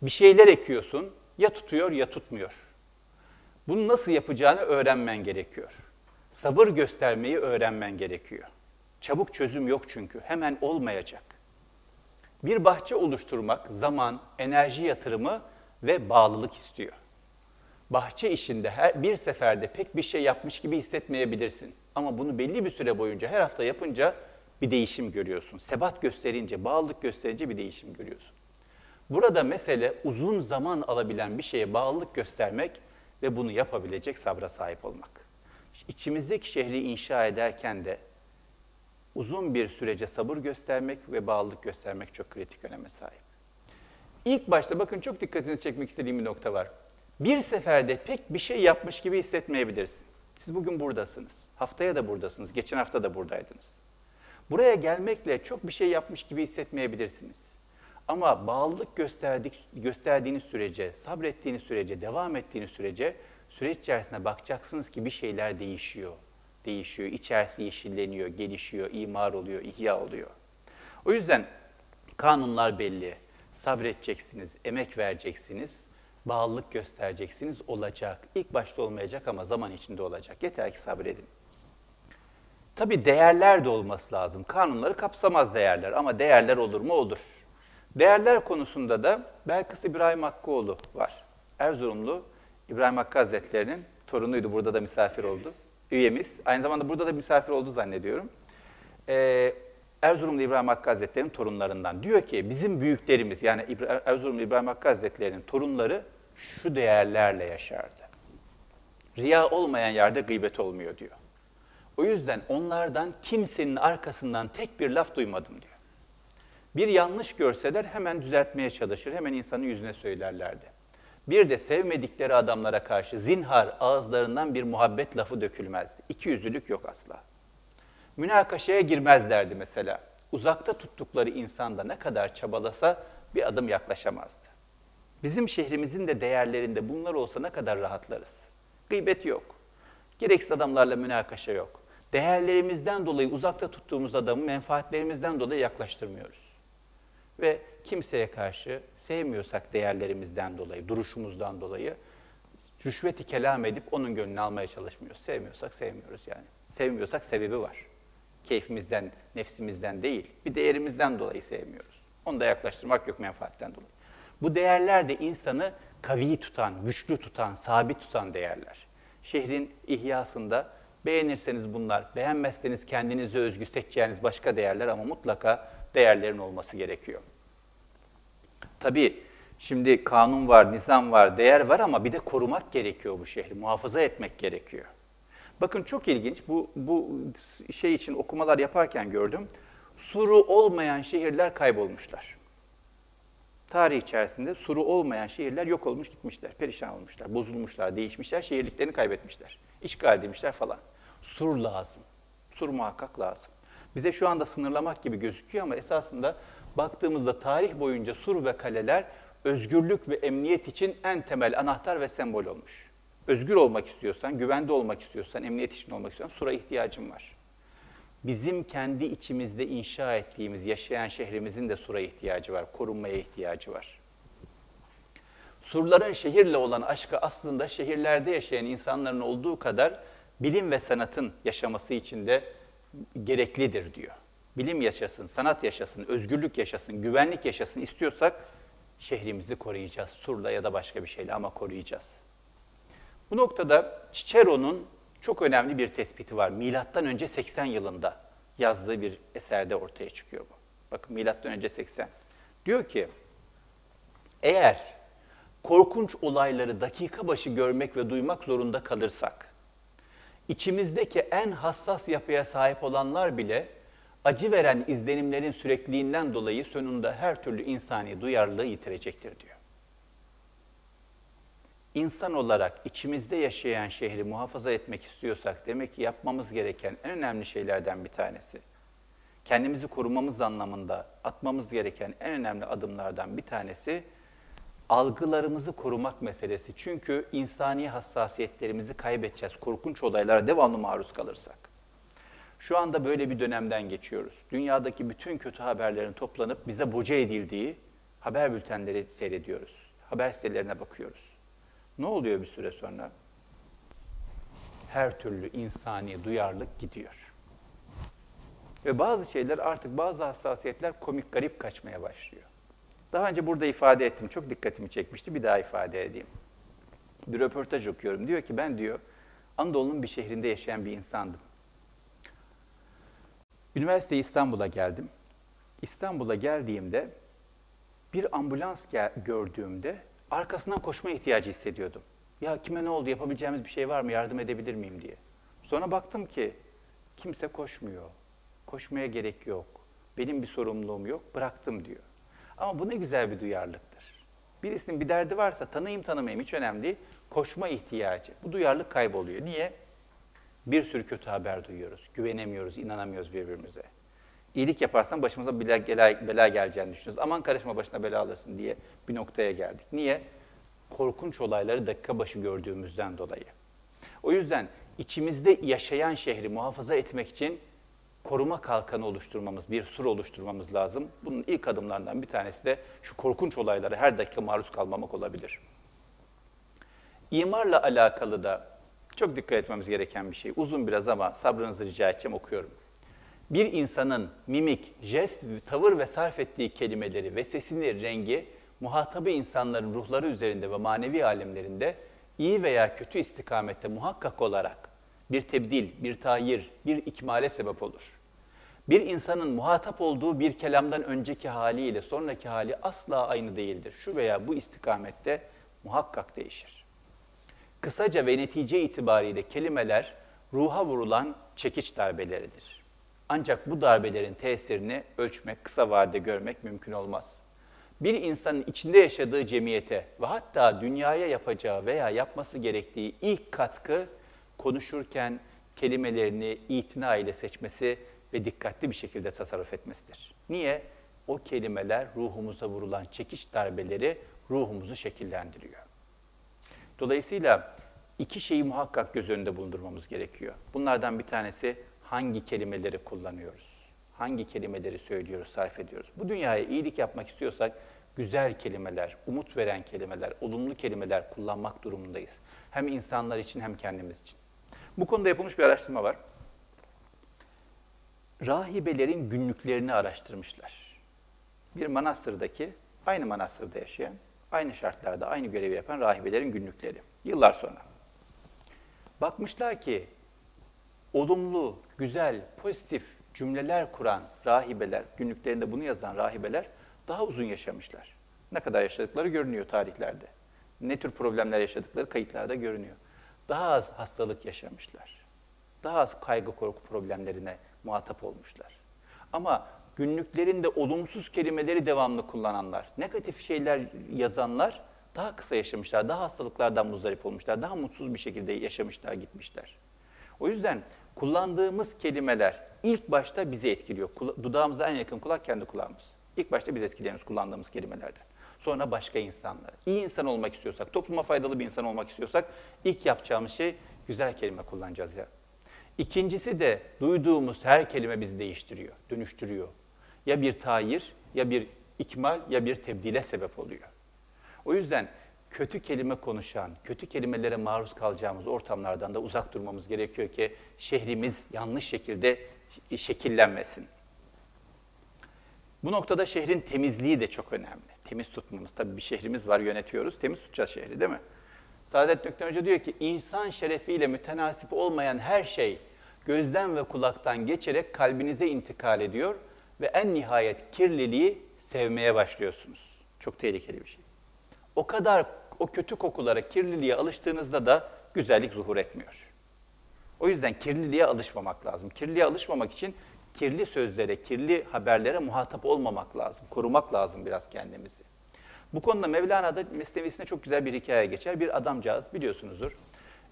bir şeyler ekiyorsun, ya tutuyor ya tutmuyor. Bunu nasıl yapacağını öğrenmen gerekiyor. Sabır göstermeyi öğrenmen gerekiyor. Çabuk çözüm yok çünkü. Hemen olmayacak. Bir bahçe oluşturmak zaman, enerji yatırımı ve bağlılık istiyor. Bahçe işinde her bir seferde pek bir şey yapmış gibi hissetmeyebilirsin. Ama bunu belli bir süre boyunca her hafta yapınca bir değişim görüyorsun. Sebat gösterince, bağlılık gösterince bir değişim görüyorsun. Burada mesele uzun zaman alabilen bir şeye bağlılık göstermek ve bunu yapabilecek sabra sahip olmak. İçimizdeki şehri inşa ederken de uzun bir sürece sabır göstermek ve bağlılık göstermek çok kritik öneme sahip. İlk başta bakın çok dikkatinizi çekmek istediğim bir nokta var. Bir seferde pek bir şey yapmış gibi hissetmeyebilirsin. Siz bugün buradasınız. Haftaya da buradasınız. Geçen hafta da buradaydınız. Buraya gelmekle çok bir şey yapmış gibi hissetmeyebilirsiniz. Ama bağlılık gösterdik, gösterdiğiniz sürece, sabrettiğiniz sürece, devam ettiğiniz sürece süreç içerisinde bakacaksınız ki bir şeyler değişiyor. Değişiyor, içerisi yeşilleniyor, gelişiyor, imar oluyor, ihya oluyor. O yüzden kanunlar belli, Sabredeceksiniz, emek vereceksiniz, bağlılık göstereceksiniz, olacak. İlk başta olmayacak ama zaman içinde olacak. Yeter ki sabredin. Tabii değerler de olması lazım. Kanunları kapsamaz değerler ama değerler olur mu? Olur. Değerler konusunda da Belkıs İbrahim Hakkıoğlu var. Erzurumlu İbrahim Hakkı Hazretleri'nin torunuydu. Burada da misafir oldu. Üyemiz. Aynı zamanda burada da misafir oldu zannediyorum. Ee, Erzurumlu İbrahim Hakkı Hazretleri'nin torunlarından. Diyor ki bizim büyüklerimiz yani İbra- Erzurumlu İbrahim Hakkı Hazretleri'nin torunları şu değerlerle yaşardı. Riya olmayan yerde gıybet olmuyor diyor. O yüzden onlardan kimsenin arkasından tek bir laf duymadım diyor. Bir yanlış görseler hemen düzeltmeye çalışır, hemen insanın yüzüne söylerlerdi. Bir de sevmedikleri adamlara karşı zinhar ağızlarından bir muhabbet lafı dökülmezdi. İki yüzlülük yok asla. Münakaşaya girmezlerdi mesela. Uzakta tuttukları insan da ne kadar çabalasa bir adım yaklaşamazdı. Bizim şehrimizin de değerlerinde bunlar olsa ne kadar rahatlarız. Gıybet yok. Gereksiz adamlarla münakaşa yok. Değerlerimizden dolayı uzakta tuttuğumuz adamı menfaatlerimizden dolayı yaklaştırmıyoruz. Ve kimseye karşı sevmiyorsak değerlerimizden dolayı, duruşumuzdan dolayı rüşveti kelam edip onun gönlünü almaya çalışmıyoruz. Sevmiyorsak sevmiyoruz yani. Sevmiyorsak sebebi var. Keyfimizden, nefsimizden değil, bir değerimizden dolayı sevmiyoruz. Onu da yaklaştırmak yok menfaatten dolayı. Bu değerler de insanı kavi tutan, güçlü tutan, sabit tutan değerler. Şehrin ihyasında beğenirseniz bunlar, beğenmezseniz kendinize özgü seçeceğiniz başka değerler ama mutlaka değerlerin olması gerekiyor. Tabii şimdi kanun var, nizam var, değer var ama bir de korumak gerekiyor bu şehri, muhafaza etmek gerekiyor. Bakın çok ilginç, bu, bu şey için okumalar yaparken gördüm. Suru olmayan şehirler kaybolmuşlar. Tarih içerisinde suru olmayan şehirler yok olmuş gitmişler, perişan olmuşlar, bozulmuşlar, değişmişler, şehirliklerini kaybetmişler, işgal edilmişler falan. Sur lazım, sur muhakkak lazım. Bize şu anda sınırlamak gibi gözüküyor ama esasında baktığımızda tarih boyunca sur ve kaleler özgürlük ve emniyet için en temel anahtar ve sembol olmuş. Özgür olmak istiyorsan, güvende olmak istiyorsan, emniyet için olmak istiyorsan sura ihtiyacın var. Bizim kendi içimizde inşa ettiğimiz, yaşayan şehrimizin de sura ihtiyacı var, korunmaya ihtiyacı var. Surların şehirle olan aşkı aslında şehirlerde yaşayan insanların olduğu kadar bilim ve sanatın yaşaması için de gereklidir diyor. Bilim yaşasın, sanat yaşasın, özgürlük yaşasın, güvenlik yaşasın istiyorsak şehrimizi koruyacağız. Surla ya da başka bir şeyle ama koruyacağız. Bu noktada Cicero'nun çok önemli bir tespiti var. Milattan önce 80 yılında yazdığı bir eserde ortaya çıkıyor bu. Bakın milattan önce 80. Diyor ki eğer korkunç olayları dakika başı görmek ve duymak zorunda kalırsak içimizdeki en hassas yapıya sahip olanlar bile acı veren izlenimlerin sürekliliğinden dolayı sonunda her türlü insani duyarlılığı yitirecektir diyor. İnsan olarak içimizde yaşayan şehri muhafaza etmek istiyorsak demek ki yapmamız gereken en önemli şeylerden bir tanesi. Kendimizi korumamız anlamında atmamız gereken en önemli adımlardan bir tanesi algılarımızı korumak meselesi. Çünkü insani hassasiyetlerimizi kaybedeceğiz korkunç olaylara devamlı maruz kalırsak. Şu anda böyle bir dönemden geçiyoruz. Dünyadaki bütün kötü haberlerin toplanıp bize boca edildiği haber bültenleri seyrediyoruz. Haber sitelerine bakıyoruz. Ne oluyor bir süre sonra? Her türlü insani duyarlılık gidiyor. Ve bazı şeyler artık bazı hassasiyetler komik garip kaçmaya başlıyor. Daha önce burada ifade ettim. Çok dikkatimi çekmişti. Bir daha ifade edeyim. Bir röportaj okuyorum. Diyor ki ben diyor Anadolu'nun bir şehrinde yaşayan bir insandım. Üniversite İstanbul'a geldim. İstanbul'a geldiğimde bir ambulans gel- gördüğümde arkasından koşma ihtiyacı hissediyordum. Ya kime ne oldu, yapabileceğimiz bir şey var mı, yardım edebilir miyim diye. Sonra baktım ki kimse koşmuyor, koşmaya gerek yok, benim bir sorumluluğum yok, bıraktım diyor. Ama bu ne güzel bir duyarlılıktır. Birisinin bir derdi varsa tanıyayım tanımayayım hiç önemli değil, koşma ihtiyacı. Bu duyarlılık kayboluyor. Niye? Bir sürü kötü haber duyuyoruz, güvenemiyoruz, inanamıyoruz birbirimize. İyilik yaparsan başımıza bela, bela, bela geleceğini düşünüyoruz. Aman karışma başına bela alırsın diye bir noktaya geldik. Niye? Korkunç olayları dakika başı gördüğümüzden dolayı. O yüzden içimizde yaşayan şehri muhafaza etmek için koruma kalkanı oluşturmamız, bir sur oluşturmamız lazım. Bunun ilk adımlarından bir tanesi de şu korkunç olaylara her dakika maruz kalmamak olabilir. İmarla alakalı da çok dikkat etmemiz gereken bir şey. Uzun biraz ama sabrınızı rica edeceğim okuyorum. Bir insanın mimik, jest, tavır ve sarf ettiği kelimeleri ve sesini, rengi muhatabı insanların ruhları üzerinde ve manevi alemlerinde iyi veya kötü istikamette muhakkak olarak bir tebdil, bir tayir, bir ikmale sebep olur. Bir insanın muhatap olduğu bir kelamdan önceki haliyle sonraki hali asla aynı değildir. Şu veya bu istikamette muhakkak değişir. Kısaca ve netice itibariyle kelimeler ruha vurulan çekiç darbeleridir. Ancak bu darbelerin tesirini ölçmek, kısa vadede görmek mümkün olmaz. Bir insanın içinde yaşadığı cemiyete ve hatta dünyaya yapacağı veya yapması gerektiği ilk katkı konuşurken kelimelerini itina ile seçmesi ve dikkatli bir şekilde tasarruf etmesidir. Niye? O kelimeler ruhumuza vurulan çekiş darbeleri ruhumuzu şekillendiriyor. Dolayısıyla iki şeyi muhakkak göz önünde bulundurmamız gerekiyor. Bunlardan bir tanesi hangi kelimeleri kullanıyoruz? Hangi kelimeleri söylüyoruz, sarf ediyoruz? Bu dünyaya iyilik yapmak istiyorsak güzel kelimeler, umut veren kelimeler, olumlu kelimeler kullanmak durumundayız. Hem insanlar için hem kendimiz için. Bu konuda yapılmış bir araştırma var. Rahibelerin günlüklerini araştırmışlar. Bir manastırdaki, aynı manastırda yaşayan, aynı şartlarda aynı görevi yapan rahibelerin günlükleri. Yıllar sonra. Bakmışlar ki olumlu, güzel, pozitif cümleler kuran rahibeler, günlüklerinde bunu yazan rahibeler daha uzun yaşamışlar. Ne kadar yaşadıkları görünüyor tarihlerde. Ne tür problemler yaşadıkları kayıtlarda görünüyor. Daha az hastalık yaşamışlar. Daha az kaygı korku problemlerine muhatap olmuşlar. Ama günlüklerinde olumsuz kelimeleri devamlı kullananlar, negatif şeyler yazanlar daha kısa yaşamışlar, daha hastalıklardan muzdarip olmuşlar, daha mutsuz bir şekilde yaşamışlar, gitmişler. O yüzden kullandığımız kelimeler ilk başta bizi etkiliyor. Dudağımıza en yakın kulak kendi kulağımız. İlk başta biz etkileniyoruz kullandığımız kelimelerden. Sonra başka insanlar. İyi insan olmak istiyorsak, topluma faydalı bir insan olmak istiyorsak ilk yapacağımız şey güzel kelime kullanacağız ya. İkincisi de duyduğumuz her kelime bizi değiştiriyor, dönüştürüyor. Ya bir tayir, ya bir ikmal, ya bir tebdile sebep oluyor. O yüzden kötü kelime konuşan, kötü kelimelere maruz kalacağımız ortamlardan da uzak durmamız gerekiyor ki şehrimiz yanlış şekilde şekillenmesin. Bu noktada şehrin temizliği de çok önemli. Temiz tutmamız. Tabii bir şehrimiz var, yönetiyoruz. Temiz tutacağız şehri değil mi? Saadet Nökten Hoca diyor ki, insan şerefiyle mütenasip olmayan her şey gözden ve kulaktan geçerek kalbinize intikal ediyor ve en nihayet kirliliği sevmeye başlıyorsunuz. Çok tehlikeli bir şey. O kadar o kötü kokulara, kirliliğe alıştığınızda da güzellik zuhur etmiyor. O yüzden kirliliğe alışmamak lazım. Kirliliğe alışmamak için kirli sözlere, kirli haberlere muhatap olmamak lazım. Korumak lazım biraz kendimizi. Bu konuda Mevlana'da Mesnevisine çok güzel bir hikaye geçer. Bir adamcağız biliyorsunuzdur.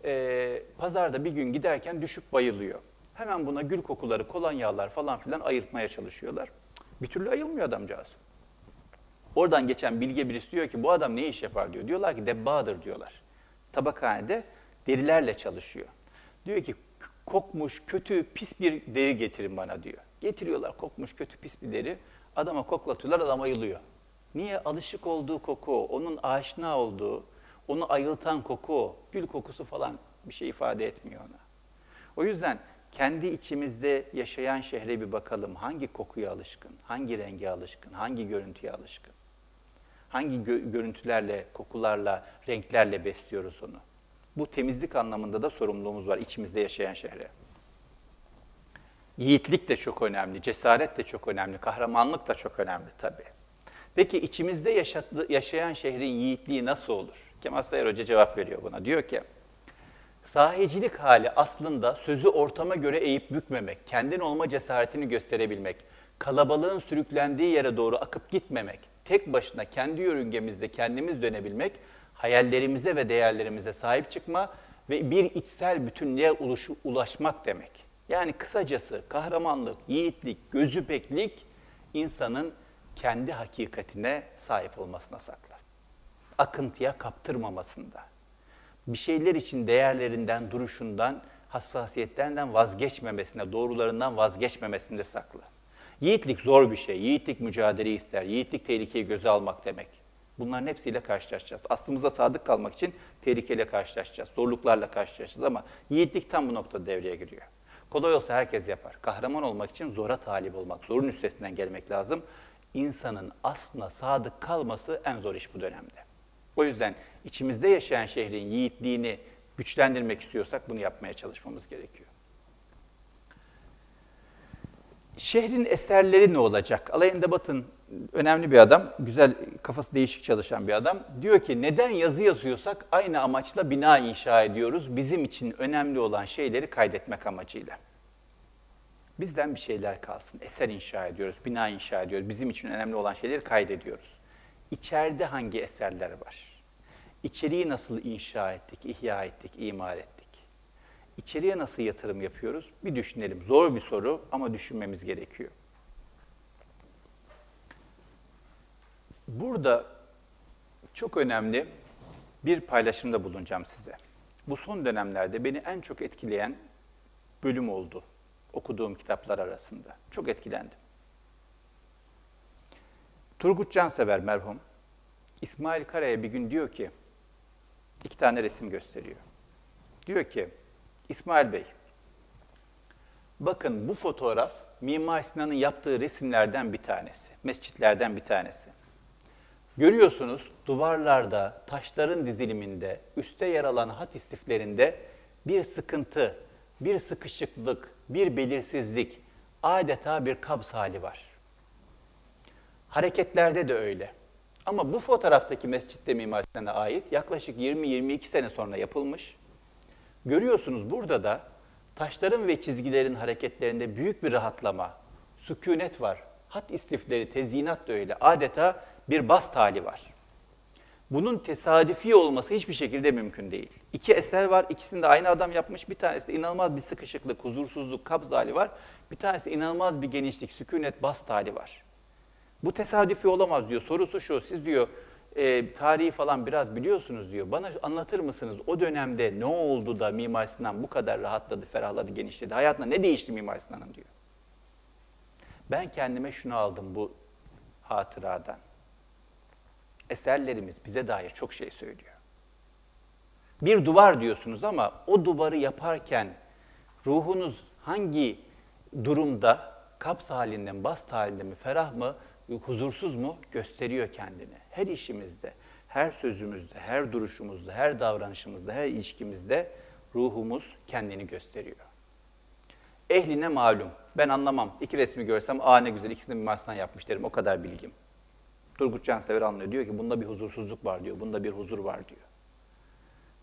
Ee, pazarda bir gün giderken düşüp bayılıyor. Hemen buna gül kokuları, kolonyalar falan filan ayıltmaya çalışıyorlar. Bir türlü ayılmıyor adamcağız. Oradan geçen bilge birisi diyor ki bu adam ne iş yapar diyor. Diyorlar ki debbadır diyorlar. Tabakhanede derilerle çalışıyor. Diyor ki kokmuş, kötü, pis bir deri getirin bana diyor. Getiriyorlar kokmuş, kötü, pis bir deri. Adama koklatıyorlar, adam ayılıyor. Niye? Alışık olduğu koku, onun aşina olduğu, onu ayıltan koku, gül kokusu falan bir şey ifade etmiyor ona. O yüzden kendi içimizde yaşayan şehre bir bakalım. Hangi kokuya alışkın, hangi renge alışkın, hangi görüntüye alışkın? Hangi gö- görüntülerle, kokularla, renklerle besliyoruz onu? Bu temizlik anlamında da sorumluluğumuz var içimizde yaşayan şehre. Yiğitlik de çok önemli, cesaret de çok önemli, kahramanlık da çok önemli tabii. Peki içimizde yaşadı, yaşayan şehrin yiğitliği nasıl olur? Kemal Sayar Hoca cevap veriyor buna. Diyor ki, sahicilik hali aslında sözü ortama göre eğip bükmemek, kendin olma cesaretini gösterebilmek, kalabalığın sürüklendiği yere doğru akıp gitmemek, tek başına kendi yörüngemizde kendimiz dönebilmek, hayallerimize ve değerlerimize sahip çıkma ve bir içsel bütünlüğe ulaşmak demek. Yani kısacası kahramanlık, yiğitlik, gözüpeklik insanın kendi hakikatine sahip olmasına saklar. Akıntıya kaptırmamasında. Bir şeyler için değerlerinden, duruşundan hassasiyetlerinden vazgeçmemesinde, doğrularından vazgeçmemesinde saklı. Yiğitlik zor bir şey. Yiğitlik mücadele ister. Yiğitlik tehlikeyi göze almak demek. Bunların hepsiyle karşılaşacağız. Aslımıza sadık kalmak için tehlikeyle karşılaşacağız. Zorluklarla karşılaşacağız ama yiğitlik tam bu noktada devreye giriyor. Kolay olsa herkes yapar. Kahraman olmak için zora talip olmak, zorun üstesinden gelmek lazım. İnsanın aslına sadık kalması en zor iş bu dönemde. O yüzden içimizde yaşayan şehrin yiğitliğini güçlendirmek istiyorsak bunu yapmaya çalışmamız gerekiyor. Şehrin eserleri ne olacak? Alayında Batın önemli bir adam, güzel kafası değişik çalışan bir adam. Diyor ki neden yazı yazıyorsak aynı amaçla bina inşa ediyoruz. Bizim için önemli olan şeyleri kaydetmek amacıyla. Bizden bir şeyler kalsın. Eser inşa ediyoruz, bina inşa ediyoruz. Bizim için önemli olan şeyleri kaydediyoruz. İçeride hangi eserler var? İçeriği nasıl inşa ettik, ihya ettik, imar ettik? İçeriye nasıl yatırım yapıyoruz? Bir düşünelim. Zor bir soru ama düşünmemiz gerekiyor. Burada çok önemli bir paylaşımda bulunacağım size. Bu son dönemlerde beni en çok etkileyen bölüm oldu okuduğum kitaplar arasında. Çok etkilendim. Turgut Cansever merhum İsmail Kara'ya bir gün diyor ki, iki tane resim gösteriyor. Diyor ki, İsmail Bey, bakın bu fotoğraf Mimar Sinan'ın yaptığı resimlerden bir tanesi, mescitlerden bir tanesi. Görüyorsunuz duvarlarda, taşların diziliminde, üstte yer alan hat istiflerinde bir sıkıntı, bir sıkışıklık, bir belirsizlik, adeta bir kabz hali var. Hareketlerde de öyle. Ama bu fotoğraftaki mescitte Mimar Sinan'a ait yaklaşık 20-22 sene sonra yapılmış. Görüyorsunuz burada da taşların ve çizgilerin hareketlerinde büyük bir rahatlama, sükunet var. Hat istifleri, tezyinat da öyle. Adeta bir bast hali var. Bunun tesadüfi olması hiçbir şekilde mümkün değil. İki eser var, ikisini de aynı adam yapmış. Bir tanesi de inanılmaz bir sıkışıklık, huzursuzluk, kabz hali var. Bir tanesi inanılmaz bir genişlik, sükunet, bast hali var. Bu tesadüfi olamaz diyor. Sorusu şu, siz diyor e, tarihi falan biraz biliyorsunuz diyor. Bana anlatır mısınız o dönemde ne oldu da Mimar Sinan bu kadar rahatladı, ferahladı, genişledi? Hayatında ne değişti Mimar Sinan'ın diyor. Ben kendime şunu aldım bu hatıradan. Eserlerimiz bize dair çok şey söylüyor. Bir duvar diyorsunuz ama o duvarı yaparken ruhunuz hangi durumda, kaps halinde mi, bast halinde mi, ferah mı, huzursuz mu gösteriyor kendini. Her işimizde, her sözümüzde, her duruşumuzda, her davranışımızda, her ilişkimizde ruhumuz kendini gösteriyor. Ehline malum. Ben anlamam. İki resmi görsem aa ne güzel ikisini bir Mars'tan yapmış derim. O kadar bilgim. Turgut Cansever anlıyor. Diyor ki bunda bir huzursuzluk var diyor. Bunda bir huzur var diyor.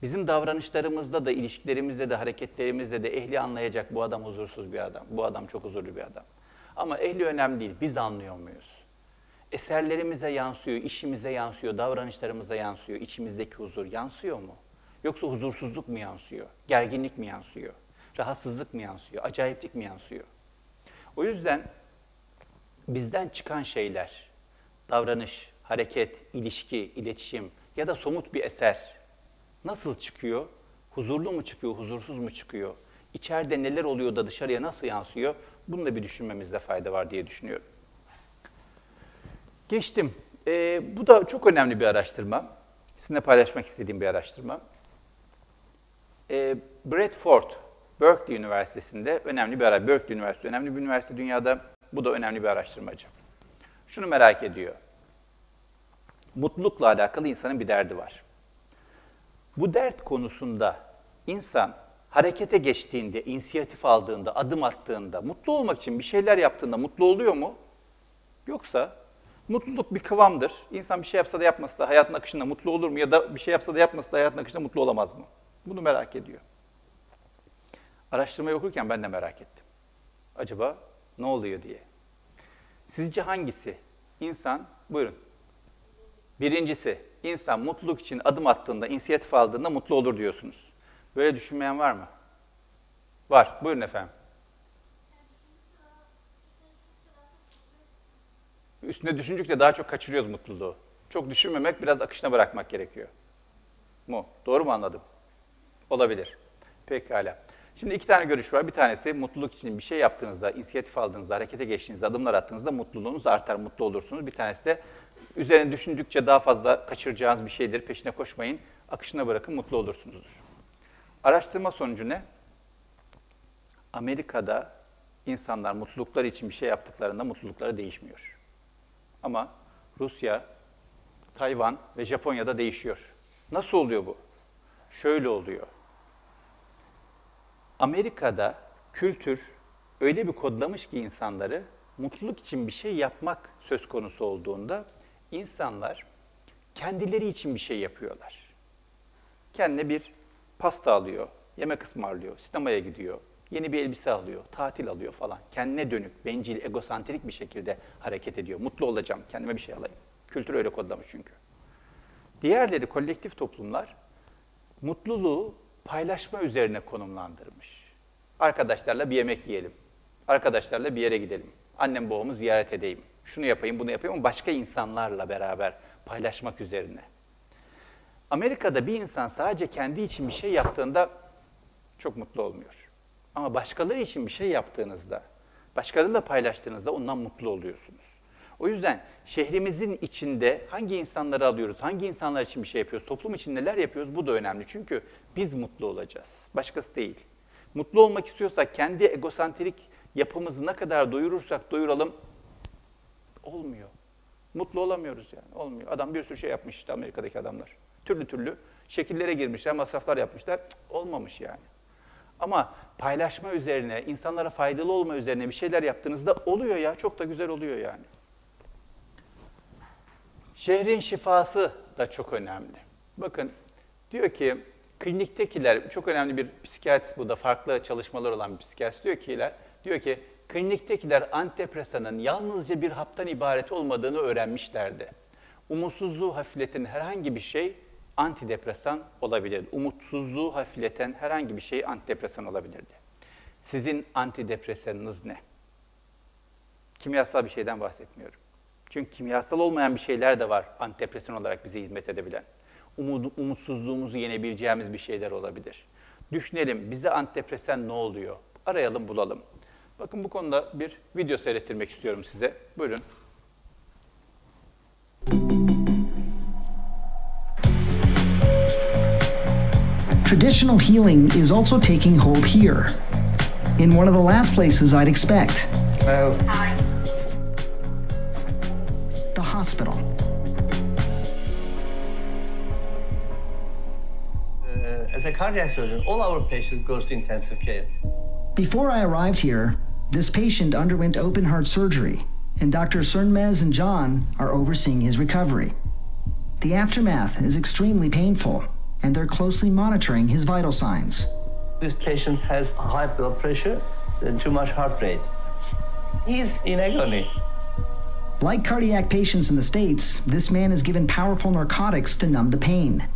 Bizim davranışlarımızda da, ilişkilerimizde de, hareketlerimizde de ehli anlayacak bu adam huzursuz bir adam. Bu adam çok huzurlu bir adam. Ama ehli önemli değil. Biz anlıyor muyuz? Eserlerimize yansıyor, işimize yansıyor, davranışlarımıza yansıyor. İçimizdeki huzur yansıyor mu? Yoksa huzursuzluk mu yansıyor? Gerginlik mi yansıyor? Rahatsızlık mı yansıyor? Acayiplik mi yansıyor? O yüzden bizden çıkan şeyler, davranış, hareket, ilişki, iletişim ya da somut bir eser nasıl çıkıyor? Huzurlu mu çıkıyor, huzursuz mu çıkıyor? İçeride neler oluyor da dışarıya nasıl yansıyor? Bunu da bir düşünmemizde fayda var diye düşünüyorum. Geçtim. Ee, bu da çok önemli bir araştırma. Sizinle paylaşmak istediğim bir araştırma. Ee, Bradford, Berkeley Üniversitesi'nde önemli bir araştırma. Berkeley Üniversitesi önemli bir üniversite dünyada. Bu da önemli bir araştırmacı. Şunu merak ediyor. Mutlulukla alakalı insanın bir derdi var. Bu dert konusunda insan harekete geçtiğinde, inisiyatif aldığında, adım attığında, mutlu olmak için bir şeyler yaptığında mutlu oluyor mu? Yoksa mutluluk bir kıvamdır. İnsan bir şey yapsa da yapmasa da hayatın akışında mutlu olur mu? Ya da bir şey yapsa da yapmasa da hayatın akışında mutlu olamaz mı? Bunu merak ediyor. Araştırmayı okurken ben de merak ettim. Acaba ne oluyor diye. Sizce hangisi? İnsan, buyurun. Birincisi, insan mutluluk için adım attığında, inisiyatif aldığında mutlu olur diyorsunuz. Böyle düşünmeyen var mı? Var. Buyurun efendim. Üstüne düşündükçe daha çok kaçırıyoruz mutluluğu. Çok düşünmemek, biraz akışına bırakmak gerekiyor. Mu? Doğru mu anladım? Olabilir. Pekala. Şimdi iki tane görüş var. Bir tanesi mutluluk için bir şey yaptığınızda, inisiyatif aldığınızda, harekete geçtiğinizde, adımlar attığınızda mutluluğunuz artar, mutlu olursunuz. Bir tanesi de üzerine düşündükçe daha fazla kaçıracağınız bir şeydir. Peşine koşmayın, akışına bırakın, mutlu olursunuzdur. Araştırma sonucu ne? Amerika'da insanlar mutlulukları için bir şey yaptıklarında mutlulukları değişmiyor. Ama Rusya, Tayvan ve Japonya'da değişiyor. Nasıl oluyor bu? Şöyle oluyor. Amerika'da kültür öyle bir kodlamış ki insanları mutluluk için bir şey yapmak söz konusu olduğunda insanlar kendileri için bir şey yapıyorlar. Kendine bir pasta alıyor, yemek ısmarlıyor, sinemaya gidiyor, yeni bir elbise alıyor, tatil alıyor falan. Kendine dönük, bencil, egosantrik bir şekilde hareket ediyor. Mutlu olacağım, kendime bir şey alayım. Kültür öyle kodlamış çünkü. Diğerleri kolektif toplumlar mutluluğu paylaşma üzerine konumlandırmış. Arkadaşlarla bir yemek yiyelim. Arkadaşlarla bir yere gidelim. Annem babamı ziyaret edeyim. Şunu yapayım, bunu yapayım ama başka insanlarla beraber paylaşmak üzerine. Amerika'da bir insan sadece kendi için bir şey yaptığında çok mutlu olmuyor. Ama başkaları için bir şey yaptığınızda, başkalarıyla paylaştığınızda ondan mutlu oluyorsunuz. O yüzden şehrimizin içinde hangi insanları alıyoruz, hangi insanlar için bir şey yapıyoruz, toplum için neler yapıyoruz bu da önemli. Çünkü biz mutlu olacağız, başkası değil. Mutlu olmak istiyorsak kendi egosantrik yapımızı ne kadar doyurursak doyuralım olmuyor. Mutlu olamıyoruz yani, olmuyor. Adam bir sürü şey yapmış işte Amerika'daki adamlar. Türlü türlü şekillere girmişler, masraflar yapmışlar, Cık, olmamış yani. Ama paylaşma üzerine, insanlara faydalı olma üzerine bir şeyler yaptığınızda oluyor ya, çok da güzel oluyor yani. Şehrin şifası da çok önemli. Bakın diyor ki kliniktekiler, çok önemli bir psikiyatrist bu da farklı çalışmalar olan bir psikiyatrist diyor ki, diyor ki kliniktekiler antidepresanın yalnızca bir haptan ibaret olmadığını öğrenmişlerdi. Umutsuzluğu hafifleten herhangi bir şey antidepresan olabilir. Umutsuzluğu hafifleten herhangi bir şey antidepresan olabilirdi. Sizin antidepresanınız ne? Kimyasal bir şeyden bahsetmiyorum. Çünkü kimyasal olmayan bir şeyler de var antidepresan olarak bize hizmet edebilen. Umud, umutsuzluğumuzu yenebileceğimiz bir şeyler olabilir. Düşünelim bize antidepresan ne oluyor? Arayalım bulalım. Bakın bu konuda bir video seyrettirmek istiyorum size. Buyurun. Traditional healing is also taking hold here, in one of the last places I'd expect Hello. the hospital. Uh, as a cardiac surgeon, all our patients go to intensive care. Before I arrived here, this patient underwent open heart surgery, and Dr. Cernmez and John are overseeing his recovery. The aftermath is extremely painful, and they're closely monitoring his vital signs. This patient has high blood pressure and too much heart rate. He's in agony. Like cardiac patients in the States, this man is given powerful narcotics to numb the pain.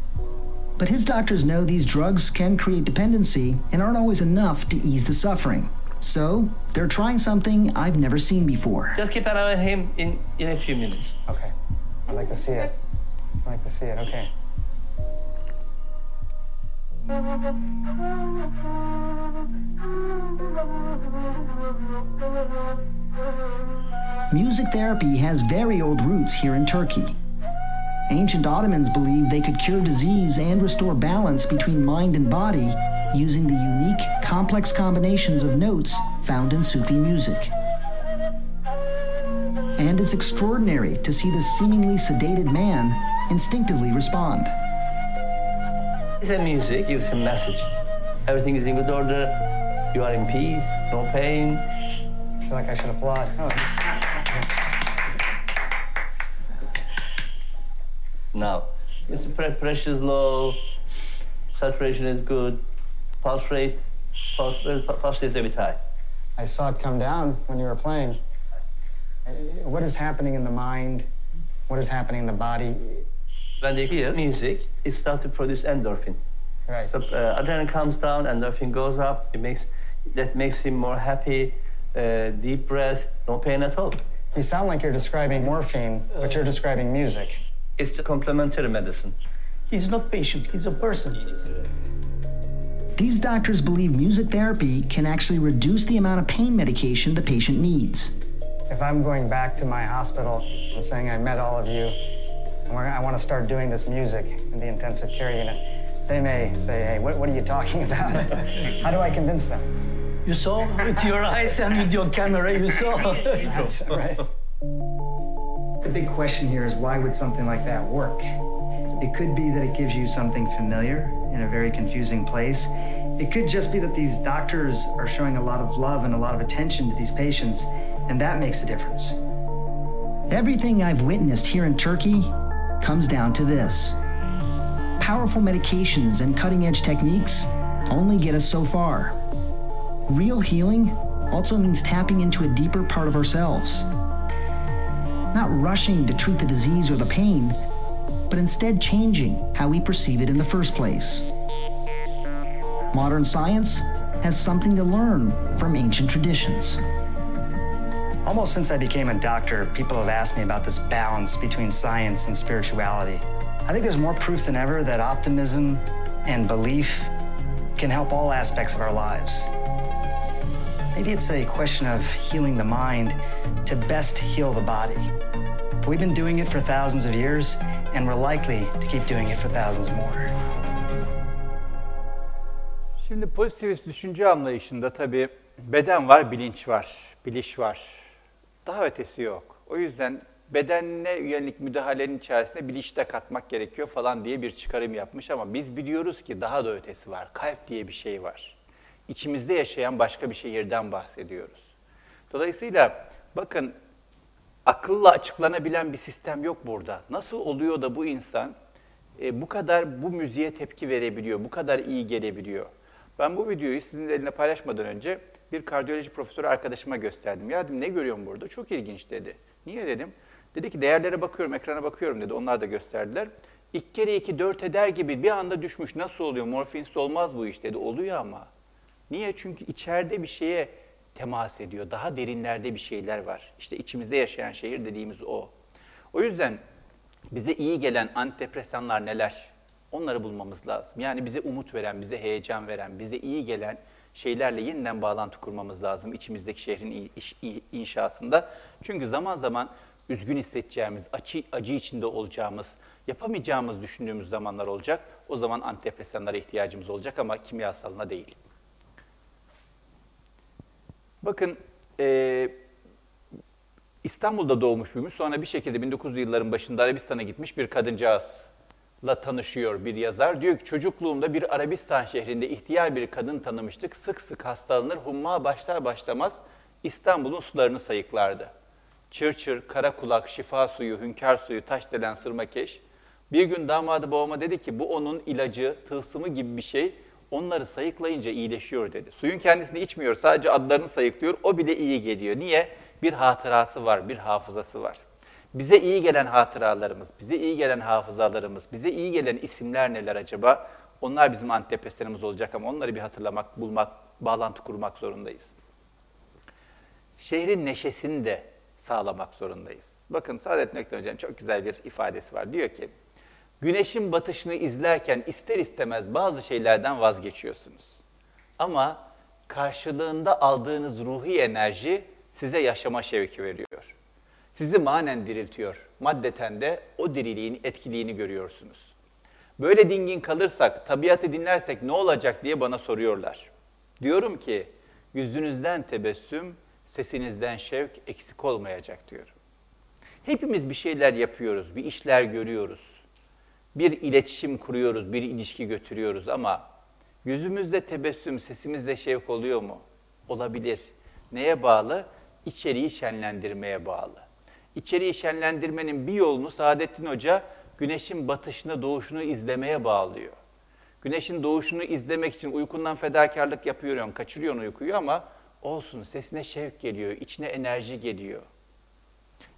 But his doctors know these drugs can create dependency and aren't always enough to ease the suffering. So, they're trying something I've never seen before. Just keep an eye on him in, in a few minutes. Okay. I'd like to see it. I'd like to see it. Okay. Music therapy has very old roots here in Turkey. Ancient Ottomans believed they could cure disease and restore balance between mind and body using the unique, complex combinations of notes found in Sufi music. And it's extraordinary to see this seemingly sedated man instinctively respond. It's a music, gives a message. Everything is in good order. You are in peace, no pain. I feel like I should applaud. Oh, Now, his blood pressure is low, saturation is good, pulse rate, pulse, pulse rate is a bit high. I saw it come down when you were playing. What is happening in the mind? What is happening in the body? When they hear music, it starts to produce endorphin. Right. So uh, adrenaline comes down, and endorphin goes up. It makes that makes him more happy. Uh, deep breath, no pain at all. You sound like you're describing morphine, but you're describing music. It's a complementary medicine. He's not patient, he's a person. These doctors believe music therapy can actually reduce the amount of pain medication the patient needs. If I'm going back to my hospital and saying I met all of you, and I want to start doing this music in the intensive care unit, they may say, hey, what, what are you talking about? How do I convince them? You saw with your eyes and with your camera, you saw. That's right. The big question here is why would something like that work? It could be that it gives you something familiar in a very confusing place. It could just be that these doctors are showing a lot of love and a lot of attention to these patients, and that makes a difference. Everything I've witnessed here in Turkey comes down to this. Powerful medications and cutting edge techniques only get us so far. Real healing also means tapping into a deeper part of ourselves. Not rushing to treat the disease or the pain, but instead changing how we perceive it in the first place. Modern science has something to learn from ancient traditions. Almost since I became a doctor, people have asked me about this balance between science and spirituality. I think there's more proof than ever that optimism and belief can help all aspects of our lives. Maybe it's a question of healing the mind to best heal the body. We've been doing it for thousands of years, and we're likely to keep doing it for thousands more. Şimdi pozitivist düşünce anlayışında tabii beden var, bilinç var, biliş var. Daha ötesi yok. O yüzden bedenine yönelik müdahalenin içerisine biliş de katmak gerekiyor falan diye bir çıkarım yapmış ama biz biliyoruz ki daha da ötesi var. Kalp diye bir şey var. İçimizde yaşayan başka bir şehirden bahsediyoruz. Dolayısıyla bakın akılla açıklanabilen bir sistem yok burada. Nasıl oluyor da bu insan e, bu kadar bu müziğe tepki verebiliyor, bu kadar iyi gelebiliyor? Ben bu videoyu sizin eline paylaşmadan önce bir kardiyoloji profesörü arkadaşıma gösterdim. Ya dedim ne görüyorum burada? Çok ilginç dedi. Niye dedim? Dedi ki değerlere bakıyorum, ekrana bakıyorum dedi. Onlar da gösterdiler. İki kere iki dört eder gibi bir anda düşmüş. Nasıl oluyor? Morfinsiz olmaz bu iş dedi. Oluyor ama. Niye? Çünkü içeride bir şeye temas ediyor. Daha derinlerde bir şeyler var. İşte içimizde yaşayan şehir dediğimiz o. O yüzden bize iyi gelen antidepresanlar neler? Onları bulmamız lazım. Yani bize umut veren, bize heyecan veren, bize iyi gelen şeylerle yeniden bağlantı kurmamız lazım içimizdeki şehrin inşasında. Çünkü zaman zaman üzgün hissedeceğimiz, acı, acı içinde olacağımız, yapamayacağımız düşündüğümüz zamanlar olacak. O zaman antidepresanlara ihtiyacımız olacak ama kimyasalına değil. Bakın e, İstanbul'da doğmuş büyümüş. Sonra bir şekilde 1900'lü yılların başında Arabistan'a gitmiş bir kadıncağızla tanışıyor bir yazar. Diyor ki çocukluğumda bir Arabistan şehrinde ihtiyar bir kadın tanımıştık. Sık sık hastalanır, humma başlar başlamaz İstanbul'un sularını sayıklardı. Çırçır, kara kulak, şifa suyu, hünkâr suyu, taş delen sırmakeş. Bir gün damadı babama dedi ki bu onun ilacı, tılsımı gibi bir şey. Onları sayıklayınca iyileşiyor dedi. Suyun kendisini içmiyor, sadece adlarını sayıklıyor. O bile iyi geliyor. Niye? Bir hatırası var, bir hafızası var. Bize iyi gelen hatıralarımız, bize iyi gelen hafızalarımız, bize iyi gelen isimler neler acaba? Onlar bizim antidepresanımız olacak ama onları bir hatırlamak, bulmak, bağlantı kurmak zorundayız. Şehrin neşesini de sağlamak zorundayız. Bakın Saadettin Ökten Hoca'nın çok güzel bir ifadesi var. Diyor ki, güneşin batışını izlerken ister istemez bazı şeylerden vazgeçiyorsunuz. Ama karşılığında aldığınız ruhi enerji size yaşama şevki veriyor. Sizi manen diriltiyor. Maddeten de o diriliğin etkiliğini görüyorsunuz. Böyle dingin kalırsak, tabiatı dinlersek ne olacak diye bana soruyorlar. Diyorum ki, yüzünüzden tebessüm, sesinizden şevk eksik olmayacak diyorum. Hepimiz bir şeyler yapıyoruz, bir işler görüyoruz. Bir iletişim kuruyoruz, bir ilişki götürüyoruz ama yüzümüzde tebessüm, sesimizde şevk oluyor mu? Olabilir. Neye bağlı? İçeriği şenlendirmeye bağlı. İçeriği şenlendirmenin bir yolunu Saadettin Hoca güneşin batışını, doğuşunu izlemeye bağlıyor. Güneşin doğuşunu izlemek için uykundan fedakarlık yapıyorsun, kaçırıyorsun uykuyu ama olsun sesine şevk geliyor, içine enerji geliyor.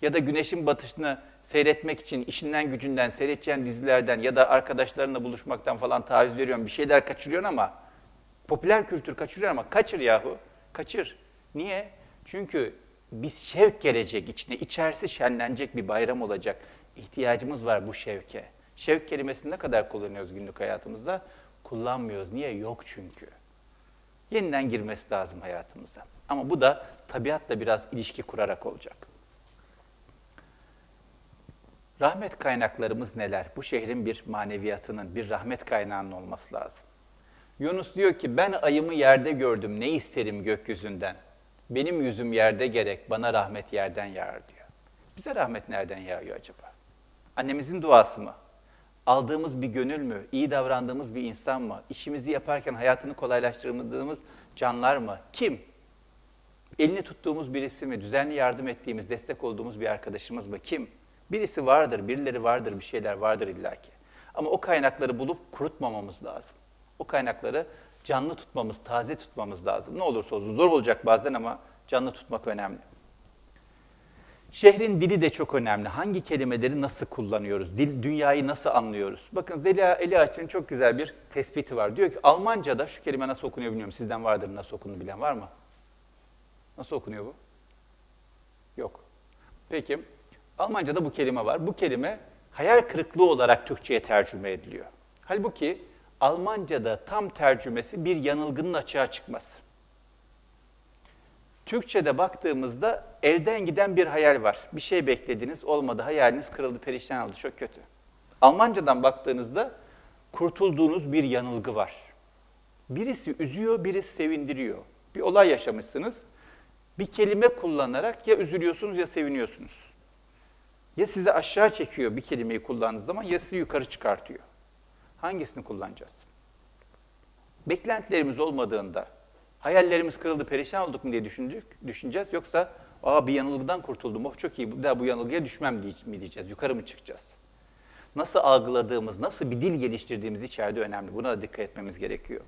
Ya da güneşin batışını seyretmek için işinden gücünden, seyredeceğin dizilerden ya da arkadaşlarınla buluşmaktan falan taviz veriyorsun. Bir şeyler kaçırıyorsun ama popüler kültür kaçırıyor ama kaçır yahu. Kaçır. Niye? Çünkü biz şevk gelecek içine, içerisi şenlenecek bir bayram olacak. İhtiyacımız var bu şevke. Şevk kelimesini ne kadar kullanıyoruz günlük hayatımızda? Kullanmıyoruz. Niye? Yok çünkü. Yeniden girmesi lazım hayatımıza. Ama bu da tabiatla biraz ilişki kurarak olacak. Rahmet kaynaklarımız neler? Bu şehrin bir maneviyatının, bir rahmet kaynağının olması lazım. Yunus diyor ki ben ayımı yerde gördüm ne isterim gökyüzünden. Benim yüzüm yerde gerek bana rahmet yerden yağar diyor. Bize rahmet nereden yağıyor acaba? Annemizin duası mı? Aldığımız bir gönül mü? İyi davrandığımız bir insan mı? İşimizi yaparken hayatını kolaylaştırdığımız canlar mı? Kim? Elini tuttuğumuz birisi mi? Düzenli yardım ettiğimiz, destek olduğumuz bir arkadaşımız mı? Kim? Birisi vardır, birileri vardır, bir şeyler vardır illaki. Ama o kaynakları bulup kurutmamamız lazım. O kaynakları canlı tutmamız, taze tutmamız lazım. Ne olursa olsun zor olacak bazen ama canlı tutmak önemli. Şehrin dili de çok önemli. Hangi kelimeleri nasıl kullanıyoruz? Dil, dünyayı nasıl anlıyoruz? Bakın Zeliha Eli Açık'ın çok güzel bir tespiti var. Diyor ki Almanca'da şu kelime nasıl okunuyor bilmiyorum. Sizden vardır nasıl okunduğunu bilen var mı? Nasıl okunuyor bu? Yok. Peki Almanca'da bu kelime var. Bu kelime hayal kırıklığı olarak Türkçe'ye tercüme ediliyor. Halbuki Almanca'da tam tercümesi bir yanılgının açığa çıkması. Türkçe'de baktığımızda elden giden bir hayal var. Bir şey beklediniz, olmadı, hayaliniz kırıldı, perişan oldu, çok kötü. Almancadan baktığınızda kurtulduğunuz bir yanılgı var. Birisi üzüyor, birisi sevindiriyor. Bir olay yaşamışsınız. Bir kelime kullanarak ya üzülüyorsunuz ya seviniyorsunuz. Ya sizi aşağı çekiyor bir kelimeyi kullandığınız zaman ya sizi yukarı çıkartıyor. Hangisini kullanacağız? Beklentilerimiz olmadığında, hayallerimiz kırıldı, perişan olduk mu diye düşündük, düşüneceğiz. Yoksa aa bir yanılgıdan kurtuldum, oh çok iyi, bir daha bu yanılgıya düşmem mi diyeceğiz, yukarı mı çıkacağız? Nasıl algıladığımız, nasıl bir dil geliştirdiğimiz içeride önemli. Buna da dikkat etmemiz gerekiyor.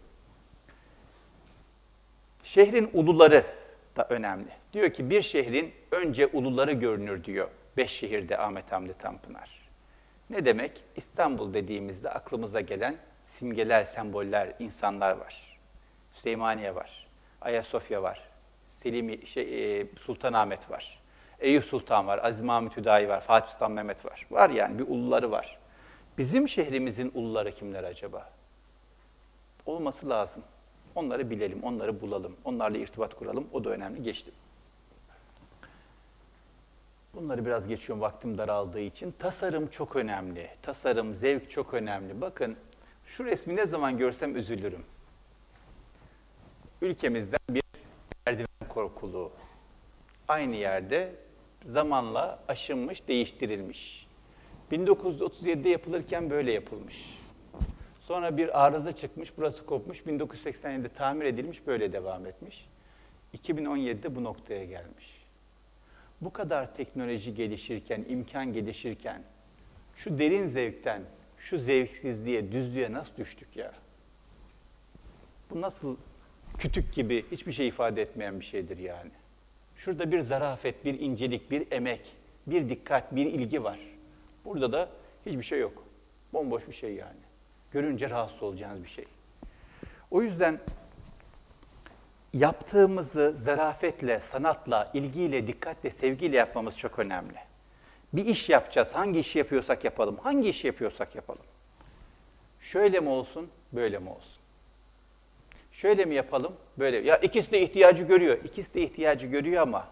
Şehrin uluları da önemli. Diyor ki bir şehrin önce uluları görünür diyor. Beş şehirde Ahmet Hamdi Tanpınar. Ne demek? İstanbul dediğimizde aklımıza gelen simgeler, semboller, insanlar var. Süleymaniye var, Ayasofya var, Selimi, şey, e, Sultanahmet var, Eyüp Sultan var, Aziz Mahmut Hüdayi var, Fatih Sultan Mehmet var. Var yani bir uluları var. Bizim şehrimizin uluları kimler acaba? Olması lazım. Onları bilelim, onları bulalım, onlarla irtibat kuralım. O da önemli. Geçtim. Bunları biraz geçiyorum vaktim daraldığı için. Tasarım çok önemli. Tasarım, zevk çok önemli. Bakın şu resmi ne zaman görsem üzülürüm. Ülkemizden bir merdiven korkuluğu. Aynı yerde zamanla aşınmış, değiştirilmiş. 1937'de yapılırken böyle yapılmış. Sonra bir arıza çıkmış, burası kopmuş. 1987'de tamir edilmiş, böyle devam etmiş. 2017'de bu noktaya gelmiş. Bu kadar teknoloji gelişirken, imkan gelişirken, şu derin zevkten, şu zevksizliğe, düzlüğe nasıl düştük ya? Bu nasıl kütük gibi hiçbir şey ifade etmeyen bir şeydir yani. Şurada bir zarafet, bir incelik, bir emek, bir dikkat, bir ilgi var. Burada da hiçbir şey yok. Bomboş bir şey yani. Görünce rahatsız olacağınız bir şey. O yüzden yaptığımızı zarafetle, sanatla, ilgiyle, dikkatle, sevgiyle yapmamız çok önemli. Bir iş yapacağız. Hangi işi yapıyorsak yapalım. Hangi işi yapıyorsak yapalım. Şöyle mi olsun, böyle mi olsun? Şöyle mi yapalım, böyle Ya ikisi de ihtiyacı görüyor. İkisi de ihtiyacı görüyor ama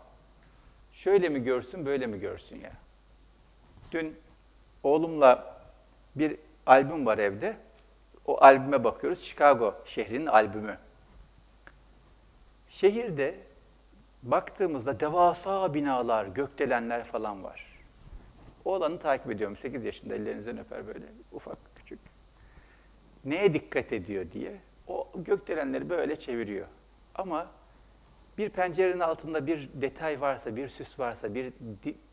şöyle mi görsün, böyle mi görsün ya? Dün oğlumla bir albüm var evde. O albüme bakıyoruz. Chicago şehrinin albümü. Şehirde baktığımızda devasa binalar, gökdelenler falan var. O alanı takip ediyorum. 8 yaşında ellerinizden öper böyle ufak küçük. Neye dikkat ediyor diye. O gökdelenleri böyle çeviriyor. Ama bir pencerenin altında bir detay varsa, bir süs varsa, bir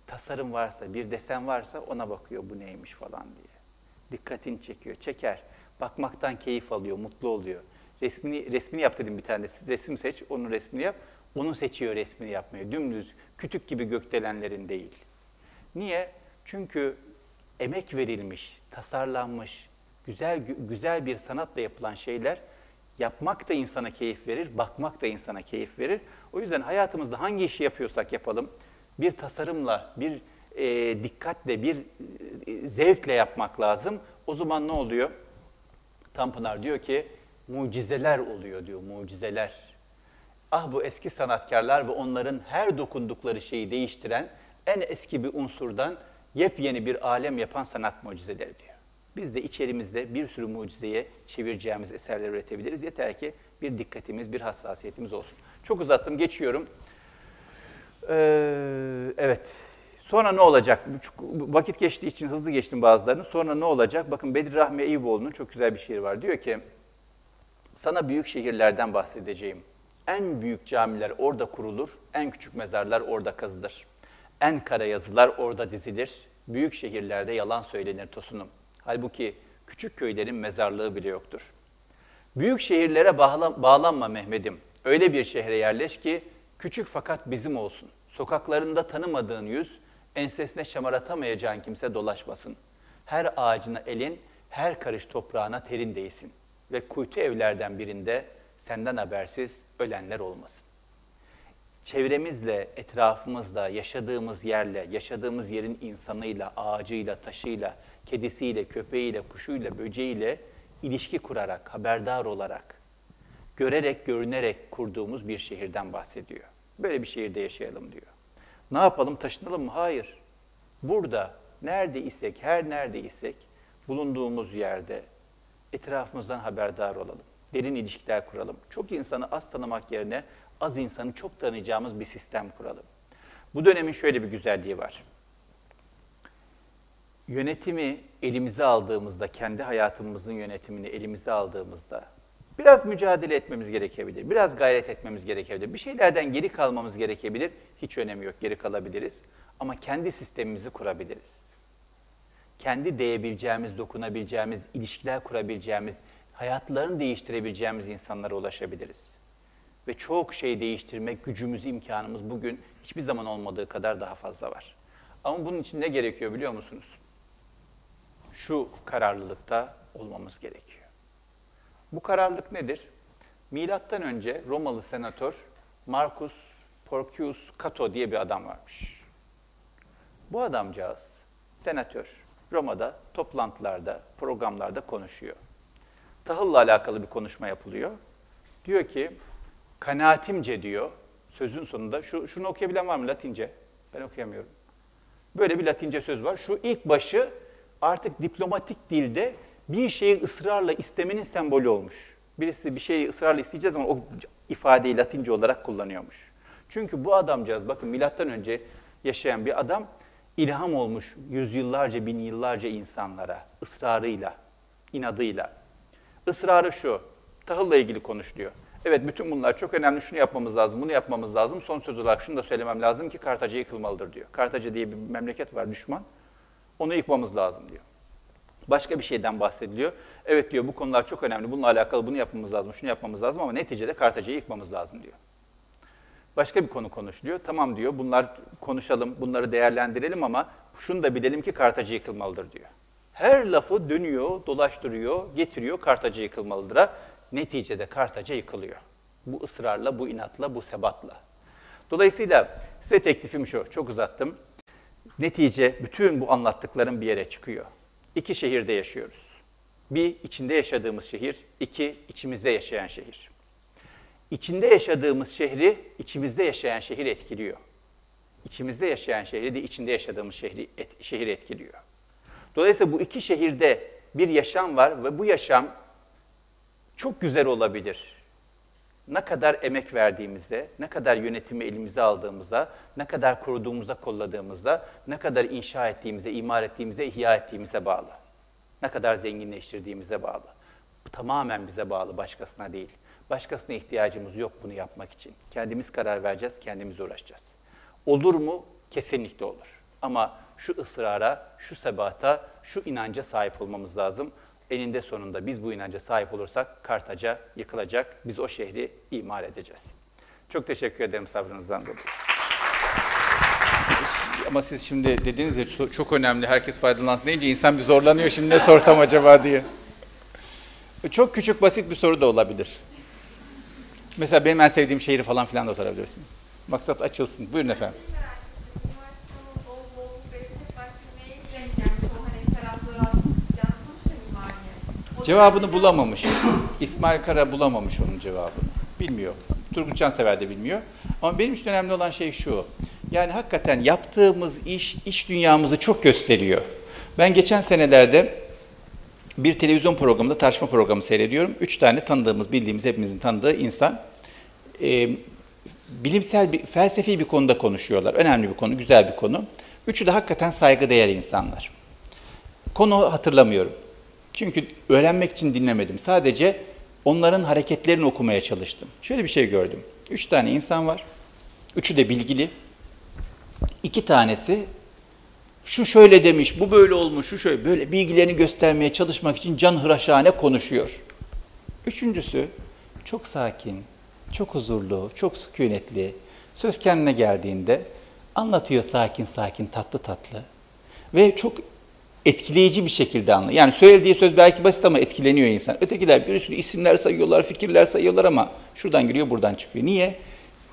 tasarım varsa, bir desen varsa ona bakıyor bu neymiş falan diye. Dikkatini çekiyor, çeker. Bakmaktan keyif alıyor, mutlu oluyor. Resmini, resmini yap dedim bir tane. Resim seç, onun resmini yap. Onu seçiyor resmini yapmaya. Dümdüz, kütük gibi gökdelenlerin değil. Niye? Çünkü emek verilmiş, tasarlanmış, güzel güzel bir sanatla yapılan şeyler yapmak da insana keyif verir, bakmak da insana keyif verir. O yüzden hayatımızda hangi işi yapıyorsak yapalım, bir tasarımla, bir e, dikkatle, bir e, zevkle yapmak lazım. O zaman ne oluyor? Tanpınar diyor ki mucizeler oluyor diyor mucizeler. Ah bu eski sanatkarlar ve onların her dokundukları şeyi değiştiren en eski bir unsurdan yepyeni bir alem yapan sanat mucizeleri diyor. Biz de içerimizde bir sürü mucizeye çevireceğimiz eserler üretebiliriz. Yeter ki bir dikkatimiz, bir hassasiyetimiz olsun. Çok uzattım, geçiyorum. Ee, evet. Sonra ne olacak? Vakit geçtiği için hızlı geçtim bazılarını. Sonra ne olacak? Bakın Bedir Rahmi Eyüboğlu'nun çok güzel bir şiiri var. Diyor ki, sana büyük şehirlerden bahsedeceğim. En büyük camiler orada kurulur, en küçük mezarlar orada kazılır. En kara yazılar orada dizilir. Büyük şehirlerde yalan söylenir tosunum. Halbuki küçük köylerin mezarlığı bile yoktur. Büyük şehirlere bağla- bağlanma Mehmet'im. Öyle bir şehre yerleş ki küçük fakat bizim olsun. Sokaklarında tanımadığın yüz, ensesine şamaratamayacağın kimse dolaşmasın. Her ağacına elin, her karış toprağına terin değsin. Ve kuytu evlerden birinde senden habersiz ölenler olmasın. Çevremizle, etrafımızla, yaşadığımız yerle, yaşadığımız yerin insanıyla, ağacıyla, taşıyla, kedisiyle, köpeğiyle, kuşuyla, böceğiyle ilişki kurarak, haberdar olarak, görerek, görünerek kurduğumuz bir şehirden bahsediyor. Böyle bir şehirde yaşayalım diyor. Ne yapalım, taşınalım mı? Hayır. Burada, nerede isek, her nerede isek, bulunduğumuz yerde etrafımızdan haberdar olalım. Derin ilişkiler kuralım. Çok insanı az tanımak yerine az insanı çok tanıyacağımız bir sistem kuralım. Bu dönemin şöyle bir güzelliği var. Yönetimi elimize aldığımızda, kendi hayatımızın yönetimini elimize aldığımızda biraz mücadele etmemiz gerekebilir, biraz gayret etmemiz gerekebilir, bir şeylerden geri kalmamız gerekebilir, hiç önemi yok, geri kalabiliriz. Ama kendi sistemimizi kurabiliriz kendi değebileceğimiz, dokunabileceğimiz, ilişkiler kurabileceğimiz, hayatlarını değiştirebileceğimiz insanlara ulaşabiliriz. Ve çok şey değiştirmek gücümüz, imkanımız bugün hiçbir zaman olmadığı kadar daha fazla var. Ama bunun için ne gerekiyor biliyor musunuz? Şu kararlılıkta olmamız gerekiyor. Bu kararlılık nedir? Milattan önce Romalı senatör Marcus Porcius Cato diye bir adam varmış. Bu adamcağız senatör Roma'da toplantılarda, programlarda konuşuyor. Tahılla alakalı bir konuşma yapılıyor. Diyor ki, kanaatimce diyor, sözün sonunda, şu, şunu okuyabilen var mı Latince? Ben okuyamıyorum. Böyle bir Latince söz var. Şu ilk başı artık diplomatik dilde bir şeyi ısrarla istemenin sembolü olmuş. Birisi bir şeyi ısrarla isteyeceğiz ama o ifadeyi Latince olarak kullanıyormuş. Çünkü bu adamcağız, bakın milattan önce yaşayan bir adam ilham olmuş yüzyıllarca, bin yıllarca insanlara ısrarıyla, inadıyla. Israrı şu, tahılla ilgili konuşuluyor. Evet bütün bunlar çok önemli, şunu yapmamız lazım, bunu yapmamız lazım. Son söz olarak şunu da söylemem lazım ki Kartaca yıkılmalıdır diyor. Kartaca diye bir memleket var, düşman. Onu yıkmamız lazım diyor. Başka bir şeyden bahsediliyor. Evet diyor bu konular çok önemli, bununla alakalı bunu yapmamız lazım, şunu yapmamız lazım ama neticede Kartaca'yı yıkmamız lazım diyor. Başka bir konu konuşuluyor. Tamam diyor, bunlar konuşalım, bunları değerlendirelim ama şunu da bilelim ki Kartaca yıkılmalıdır diyor. Her lafı dönüyor, dolaştırıyor, getiriyor Kartaca yıkılmalıdır'a. Neticede Kartaca yıkılıyor. Bu ısrarla, bu inatla, bu sebatla. Dolayısıyla size teklifim şu, çok uzattım. Netice bütün bu anlattıklarım bir yere çıkıyor. İki şehirde yaşıyoruz. Bir, içinde yaşadığımız şehir. iki içimizde yaşayan şehir. İçinde yaşadığımız şehri, içimizde yaşayan şehir etkiliyor. İçimizde yaşayan şehri de içinde yaşadığımız şehri et, şehir etkiliyor. Dolayısıyla bu iki şehirde bir yaşam var ve bu yaşam çok güzel olabilir. Ne kadar emek verdiğimize, ne kadar yönetimi elimize aldığımıza, ne kadar koruduğumuza, kolladığımıza, ne kadar inşa ettiğimize, imar ettiğimize, ihya ettiğimize bağlı. Ne kadar zenginleştirdiğimize bağlı. Bu tamamen bize bağlı, başkasına değil. Başkasına ihtiyacımız yok bunu yapmak için. Kendimiz karar vereceğiz, kendimiz uğraşacağız. Olur mu? Kesinlikle olur. Ama şu ısrara, şu sebata, şu inanca sahip olmamız lazım. Eninde sonunda biz bu inanca sahip olursak Kartaca yıkılacak. Biz o şehri imar edeceğiz. Çok teşekkür ederim sabrınızdan dolayı. Ama siz şimdi dediğiniz ya çok önemli, herkes faydalansın deyince insan bir zorlanıyor şimdi ne sorsam acaba diye. Çok küçük, basit bir soru da olabilir. Mesela benim en sevdiğim şehri falan filan da sorabilirsiniz. Maksat açılsın. Buyurun efendim. Hani Cevabını bulamamış. İsmail Kara bulamamış onun cevabını. Bilmiyor. Turgut Cansever de bilmiyor. Ama benim için önemli olan şey şu. Yani hakikaten yaptığımız iş, iş dünyamızı çok gösteriyor. Ben geçen senelerde bir televizyon programında tartışma programı seyrediyorum. Üç tane tanıdığımız, bildiğimiz, hepimizin tanıdığı insan e, bilimsel, bir, felsefi bir konuda konuşuyorlar. Önemli bir konu, güzel bir konu. Üçü de hakikaten saygıdeğer insanlar. Konu hatırlamıyorum. Çünkü öğrenmek için dinlemedim. Sadece onların hareketlerini okumaya çalıştım. Şöyle bir şey gördüm. Üç tane insan var. Üçü de bilgili. İki tanesi şu şöyle demiş, bu böyle olmuş, şu şöyle böyle bilgilerini göstermeye çalışmak için can hıraşane konuşuyor. Üçüncüsü çok sakin, çok huzurlu, çok sükunetli. Söz kendine geldiğinde anlatıyor sakin sakin, tatlı tatlı. Ve çok etkileyici bir şekilde anlıyor. Yani söylediği söz belki basit ama etkileniyor insan. Ötekiler bir sürü isimler sayıyorlar, fikirler sayıyorlar ama şuradan giriyor, buradan çıkıyor. Niye?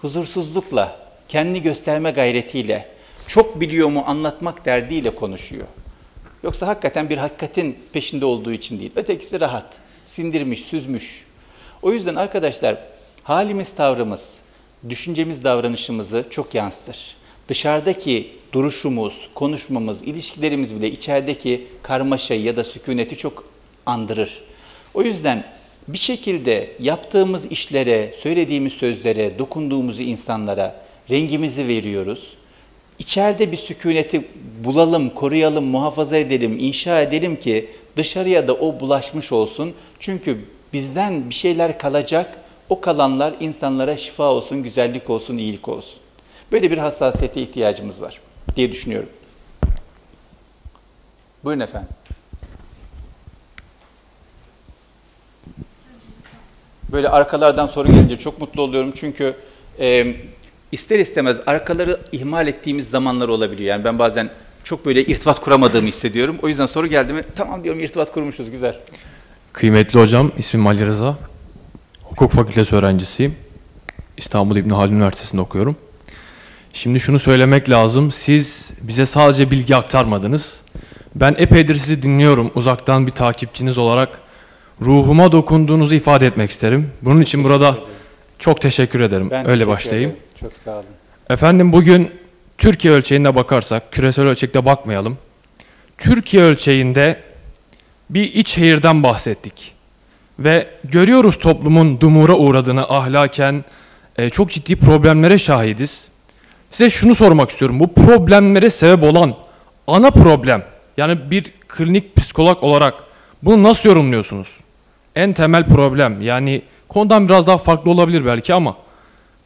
Huzursuzlukla, kendini gösterme gayretiyle, çok biliyor mu anlatmak derdiyle konuşuyor. Yoksa hakikaten bir hakikatin peşinde olduğu için değil. Ötekisi rahat, sindirmiş, süzmüş. O yüzden arkadaşlar halimiz, tavrımız, düşüncemiz, davranışımızı çok yansıtır. Dışarıdaki duruşumuz, konuşmamız, ilişkilerimiz bile içerideki karmaşayı ya da sükuneti çok andırır. O yüzden bir şekilde yaptığımız işlere, söylediğimiz sözlere, dokunduğumuz insanlara rengimizi veriyoruz. İçeride bir sükuneti bulalım, koruyalım, muhafaza edelim, inşa edelim ki dışarıya da o bulaşmış olsun. Çünkü bizden bir şeyler kalacak, o kalanlar insanlara şifa olsun, güzellik olsun, iyilik olsun. Böyle bir hassasiyete ihtiyacımız var diye düşünüyorum. Buyurun efendim. Böyle arkalardan soru gelince çok mutlu oluyorum çünkü e, ister istemez arkaları ihmal ettiğimiz zamanlar olabiliyor. Yani ben bazen çok böyle irtibat kuramadığımı hissediyorum. O yüzden soru geldi mi tamam diyorum irtibat kurmuşuz güzel. Kıymetli hocam, ismim Ali Rıza. Hukuk fakültesi öğrencisiyim. İstanbul İbni Haldun Üniversitesi'nde okuyorum. Şimdi şunu söylemek lazım. Siz bize sadece bilgi aktarmadınız. Ben epeydir sizi dinliyorum. Uzaktan bir takipçiniz olarak ruhuma dokunduğunuzu ifade etmek isterim. Bunun için burada çok teşekkür ederim. Ben Öyle teşekkür başlayayım. ederim. Çok sağ olun. Efendim bugün Türkiye ölçeğinde bakarsak, küresel ölçekte bakmayalım. Türkiye ölçeğinde bir iç şehirden bahsettik. Ve görüyoruz toplumun dumura uğradığını ahlaken e, çok ciddi problemlere şahidiz. Size şunu sormak istiyorum. Bu problemlere sebep olan ana problem yani bir klinik psikolog olarak bunu nasıl yorumluyorsunuz? En temel problem yani konudan biraz daha farklı olabilir belki ama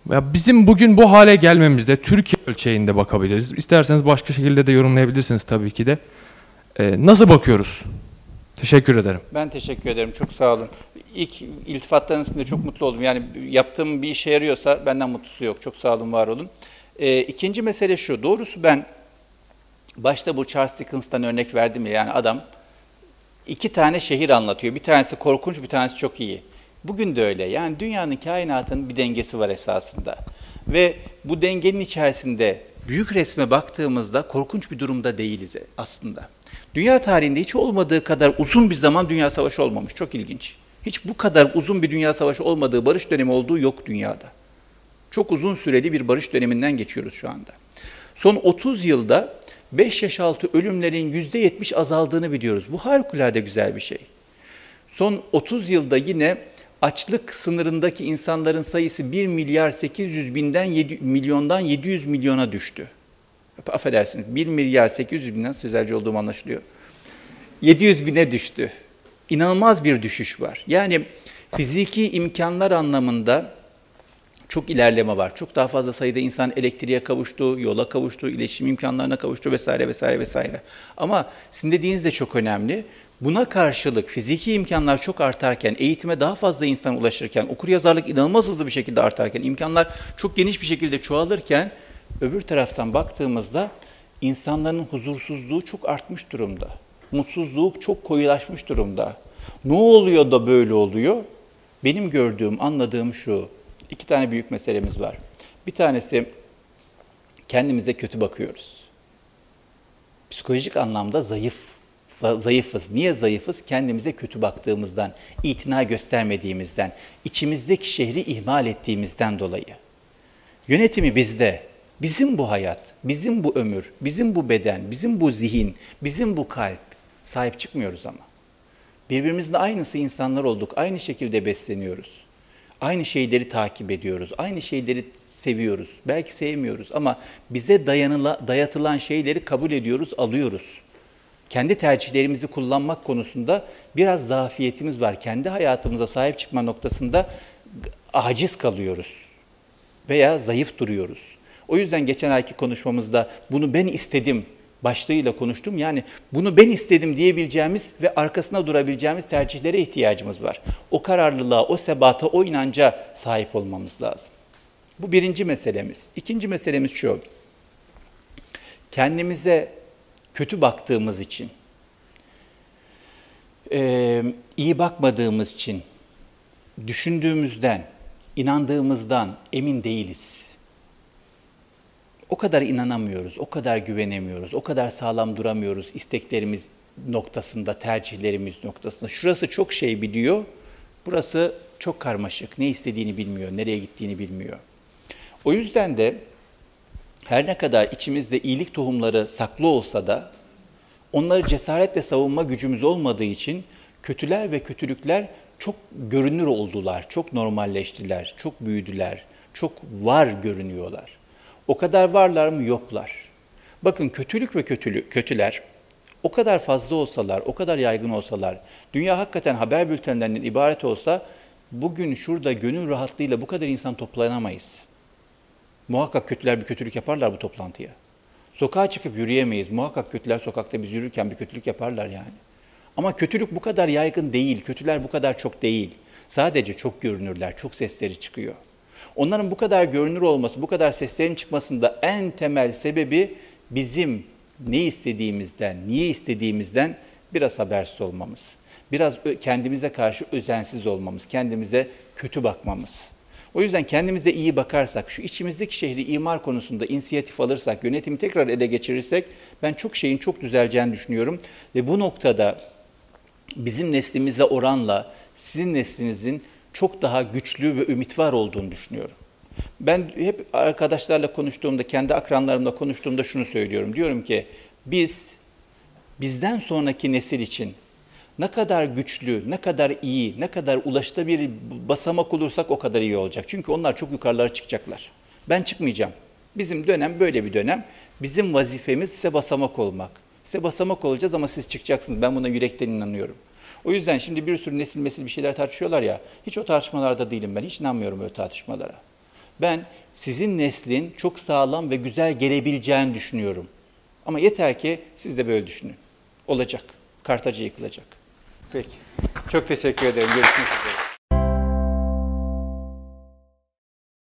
ya bizim bugün bu hale gelmemizde Türkiye ölçeğinde bakabiliriz. İsterseniz başka şekilde de yorumlayabilirsiniz tabii ki de. Ee, nasıl bakıyoruz? Teşekkür ederim. Ben teşekkür ederim. Çok sağ olun. İlk iltifatlarınız için de çok mutlu oldum. Yani yaptığım bir işe yarıyorsa benden mutlusu yok. Çok sağ olun, var olun. Ee, ikinci mesele şu. Doğrusu ben başta bu Charles Dickens'tan örnek verdim ya. Yani adam iki tane şehir anlatıyor. Bir tanesi korkunç, bir tanesi çok iyi. Bugün de öyle. Yani dünyanın, kainatın bir dengesi var esasında. Ve bu dengenin içerisinde büyük resme baktığımızda korkunç bir durumda değiliz aslında. Dünya tarihinde hiç olmadığı kadar uzun bir zaman dünya savaşı olmamış. Çok ilginç. Hiç bu kadar uzun bir dünya savaşı olmadığı, barış dönemi olduğu yok dünyada. Çok uzun süreli bir barış döneminden geçiyoruz şu anda. Son 30 yılda 5 yaş altı ölümlerin %70 azaldığını biliyoruz. Bu harikulade güzel bir şey. Son 30 yılda yine açlık sınırındaki insanların sayısı 1 milyar 800 binden 7, milyondan 700 milyona düştü. Affedersiniz 1 milyar 800 binden sözelci olduğum anlaşılıyor. 700 bine düştü. İnanılmaz bir düşüş var. Yani fiziki imkanlar anlamında çok ilerleme var. Çok daha fazla sayıda insan elektriğe kavuştu, yola kavuştu, iletişim imkanlarına kavuştu vesaire vesaire vesaire. Ama sizin dediğiniz de çok önemli. Buna karşılık fiziki imkanlar çok artarken, eğitime daha fazla insan ulaşırken, okuryazarlık inanılmaz hızlı bir şekilde artarken, imkanlar çok geniş bir şekilde çoğalırken öbür taraftan baktığımızda insanların huzursuzluğu çok artmış durumda. Mutsuzluğu çok koyulaşmış durumda. Ne oluyor da böyle oluyor? Benim gördüğüm, anladığım şu. İki tane büyük meselemiz var. Bir tanesi kendimize kötü bakıyoruz. Psikolojik anlamda zayıf zayıfız. Niye zayıfız? Kendimize kötü baktığımızdan, itina göstermediğimizden, içimizdeki şehri ihmal ettiğimizden dolayı. Yönetimi bizde. Bizim bu hayat, bizim bu ömür, bizim bu beden, bizim bu zihin, bizim bu kalp. Sahip çıkmıyoruz ama. Birbirimizin aynısı insanlar olduk. Aynı şekilde besleniyoruz. Aynı şeyleri takip ediyoruz. Aynı şeyleri seviyoruz. Belki sevmiyoruz ama bize dayanıla, dayatılan şeyleri kabul ediyoruz, alıyoruz. Kendi tercihlerimizi kullanmak konusunda biraz zafiyetimiz var. Kendi hayatımıza sahip çıkma noktasında aciz kalıyoruz veya zayıf duruyoruz. O yüzden geçen ayki konuşmamızda bunu ben istedim başlığıyla konuştum. Yani bunu ben istedim diyebileceğimiz ve arkasına durabileceğimiz tercihlere ihtiyacımız var. O kararlılığa, o sebata, o inanca sahip olmamız lazım. Bu birinci meselemiz. İkinci meselemiz şu. Kendimize kötü baktığımız için, eee, iyi bakmadığımız için, düşündüğümüzden, inandığımızdan emin değiliz. O kadar inanamıyoruz, o kadar güvenemiyoruz, o kadar sağlam duramıyoruz isteklerimiz noktasında, tercihlerimiz noktasında. Şurası çok şey biliyor, burası çok karmaşık. Ne istediğini bilmiyor, nereye gittiğini bilmiyor. O yüzden de her ne kadar içimizde iyilik tohumları saklı olsa da onları cesaretle savunma gücümüz olmadığı için kötüler ve kötülükler çok görünür oldular, çok normalleştiler, çok büyüdüler, çok var görünüyorlar. O kadar varlar mı? Yoklar. Bakın kötülük ve kötülük, kötüler o kadar fazla olsalar, o kadar yaygın olsalar, dünya hakikaten haber bültenlerinden ibaret olsa bugün şurada gönül rahatlığıyla bu kadar insan toplanamayız. Muhakkak kötüler bir kötülük yaparlar bu toplantıya. Sokağa çıkıp yürüyemeyiz. Muhakkak kötüler sokakta biz yürürken bir kötülük yaparlar yani. Ama kötülük bu kadar yaygın değil. Kötüler bu kadar çok değil. Sadece çok görünürler, çok sesleri çıkıyor. Onların bu kadar görünür olması, bu kadar seslerin çıkmasında en temel sebebi bizim ne istediğimizden, niye istediğimizden biraz habersiz olmamız. Biraz kendimize karşı özensiz olmamız, kendimize kötü bakmamız. O yüzden kendimize iyi bakarsak, şu içimizdeki şehri imar konusunda inisiyatif alırsak, yönetimi tekrar ele geçirirsek ben çok şeyin çok düzeleceğini düşünüyorum. Ve bu noktada bizim neslimize oranla sizin neslinizin çok daha güçlü ve ümit var olduğunu düşünüyorum. Ben hep arkadaşlarla konuştuğumda, kendi akranlarımla konuştuğumda şunu söylüyorum. Diyorum ki biz bizden sonraki nesil için ne kadar güçlü, ne kadar iyi, ne kadar ulaşılabilir bir basamak olursak o kadar iyi olacak. Çünkü onlar çok yukarılara çıkacaklar. Ben çıkmayacağım. Bizim dönem böyle bir dönem. Bizim vazifemiz size basamak olmak. Size basamak olacağız ama siz çıkacaksınız. Ben buna yürekten inanıyorum. O yüzden şimdi bir sürü nesil mesil bir şeyler tartışıyorlar ya. Hiç o tartışmalarda değilim ben. Hiç inanmıyorum öyle tartışmalara. Ben sizin neslin çok sağlam ve güzel gelebileceğini düşünüyorum. Ama yeter ki siz de böyle düşünün. Olacak. Kartaca yıkılacak. Peki. Çok teşekkür ederim. Görüşmek üzere.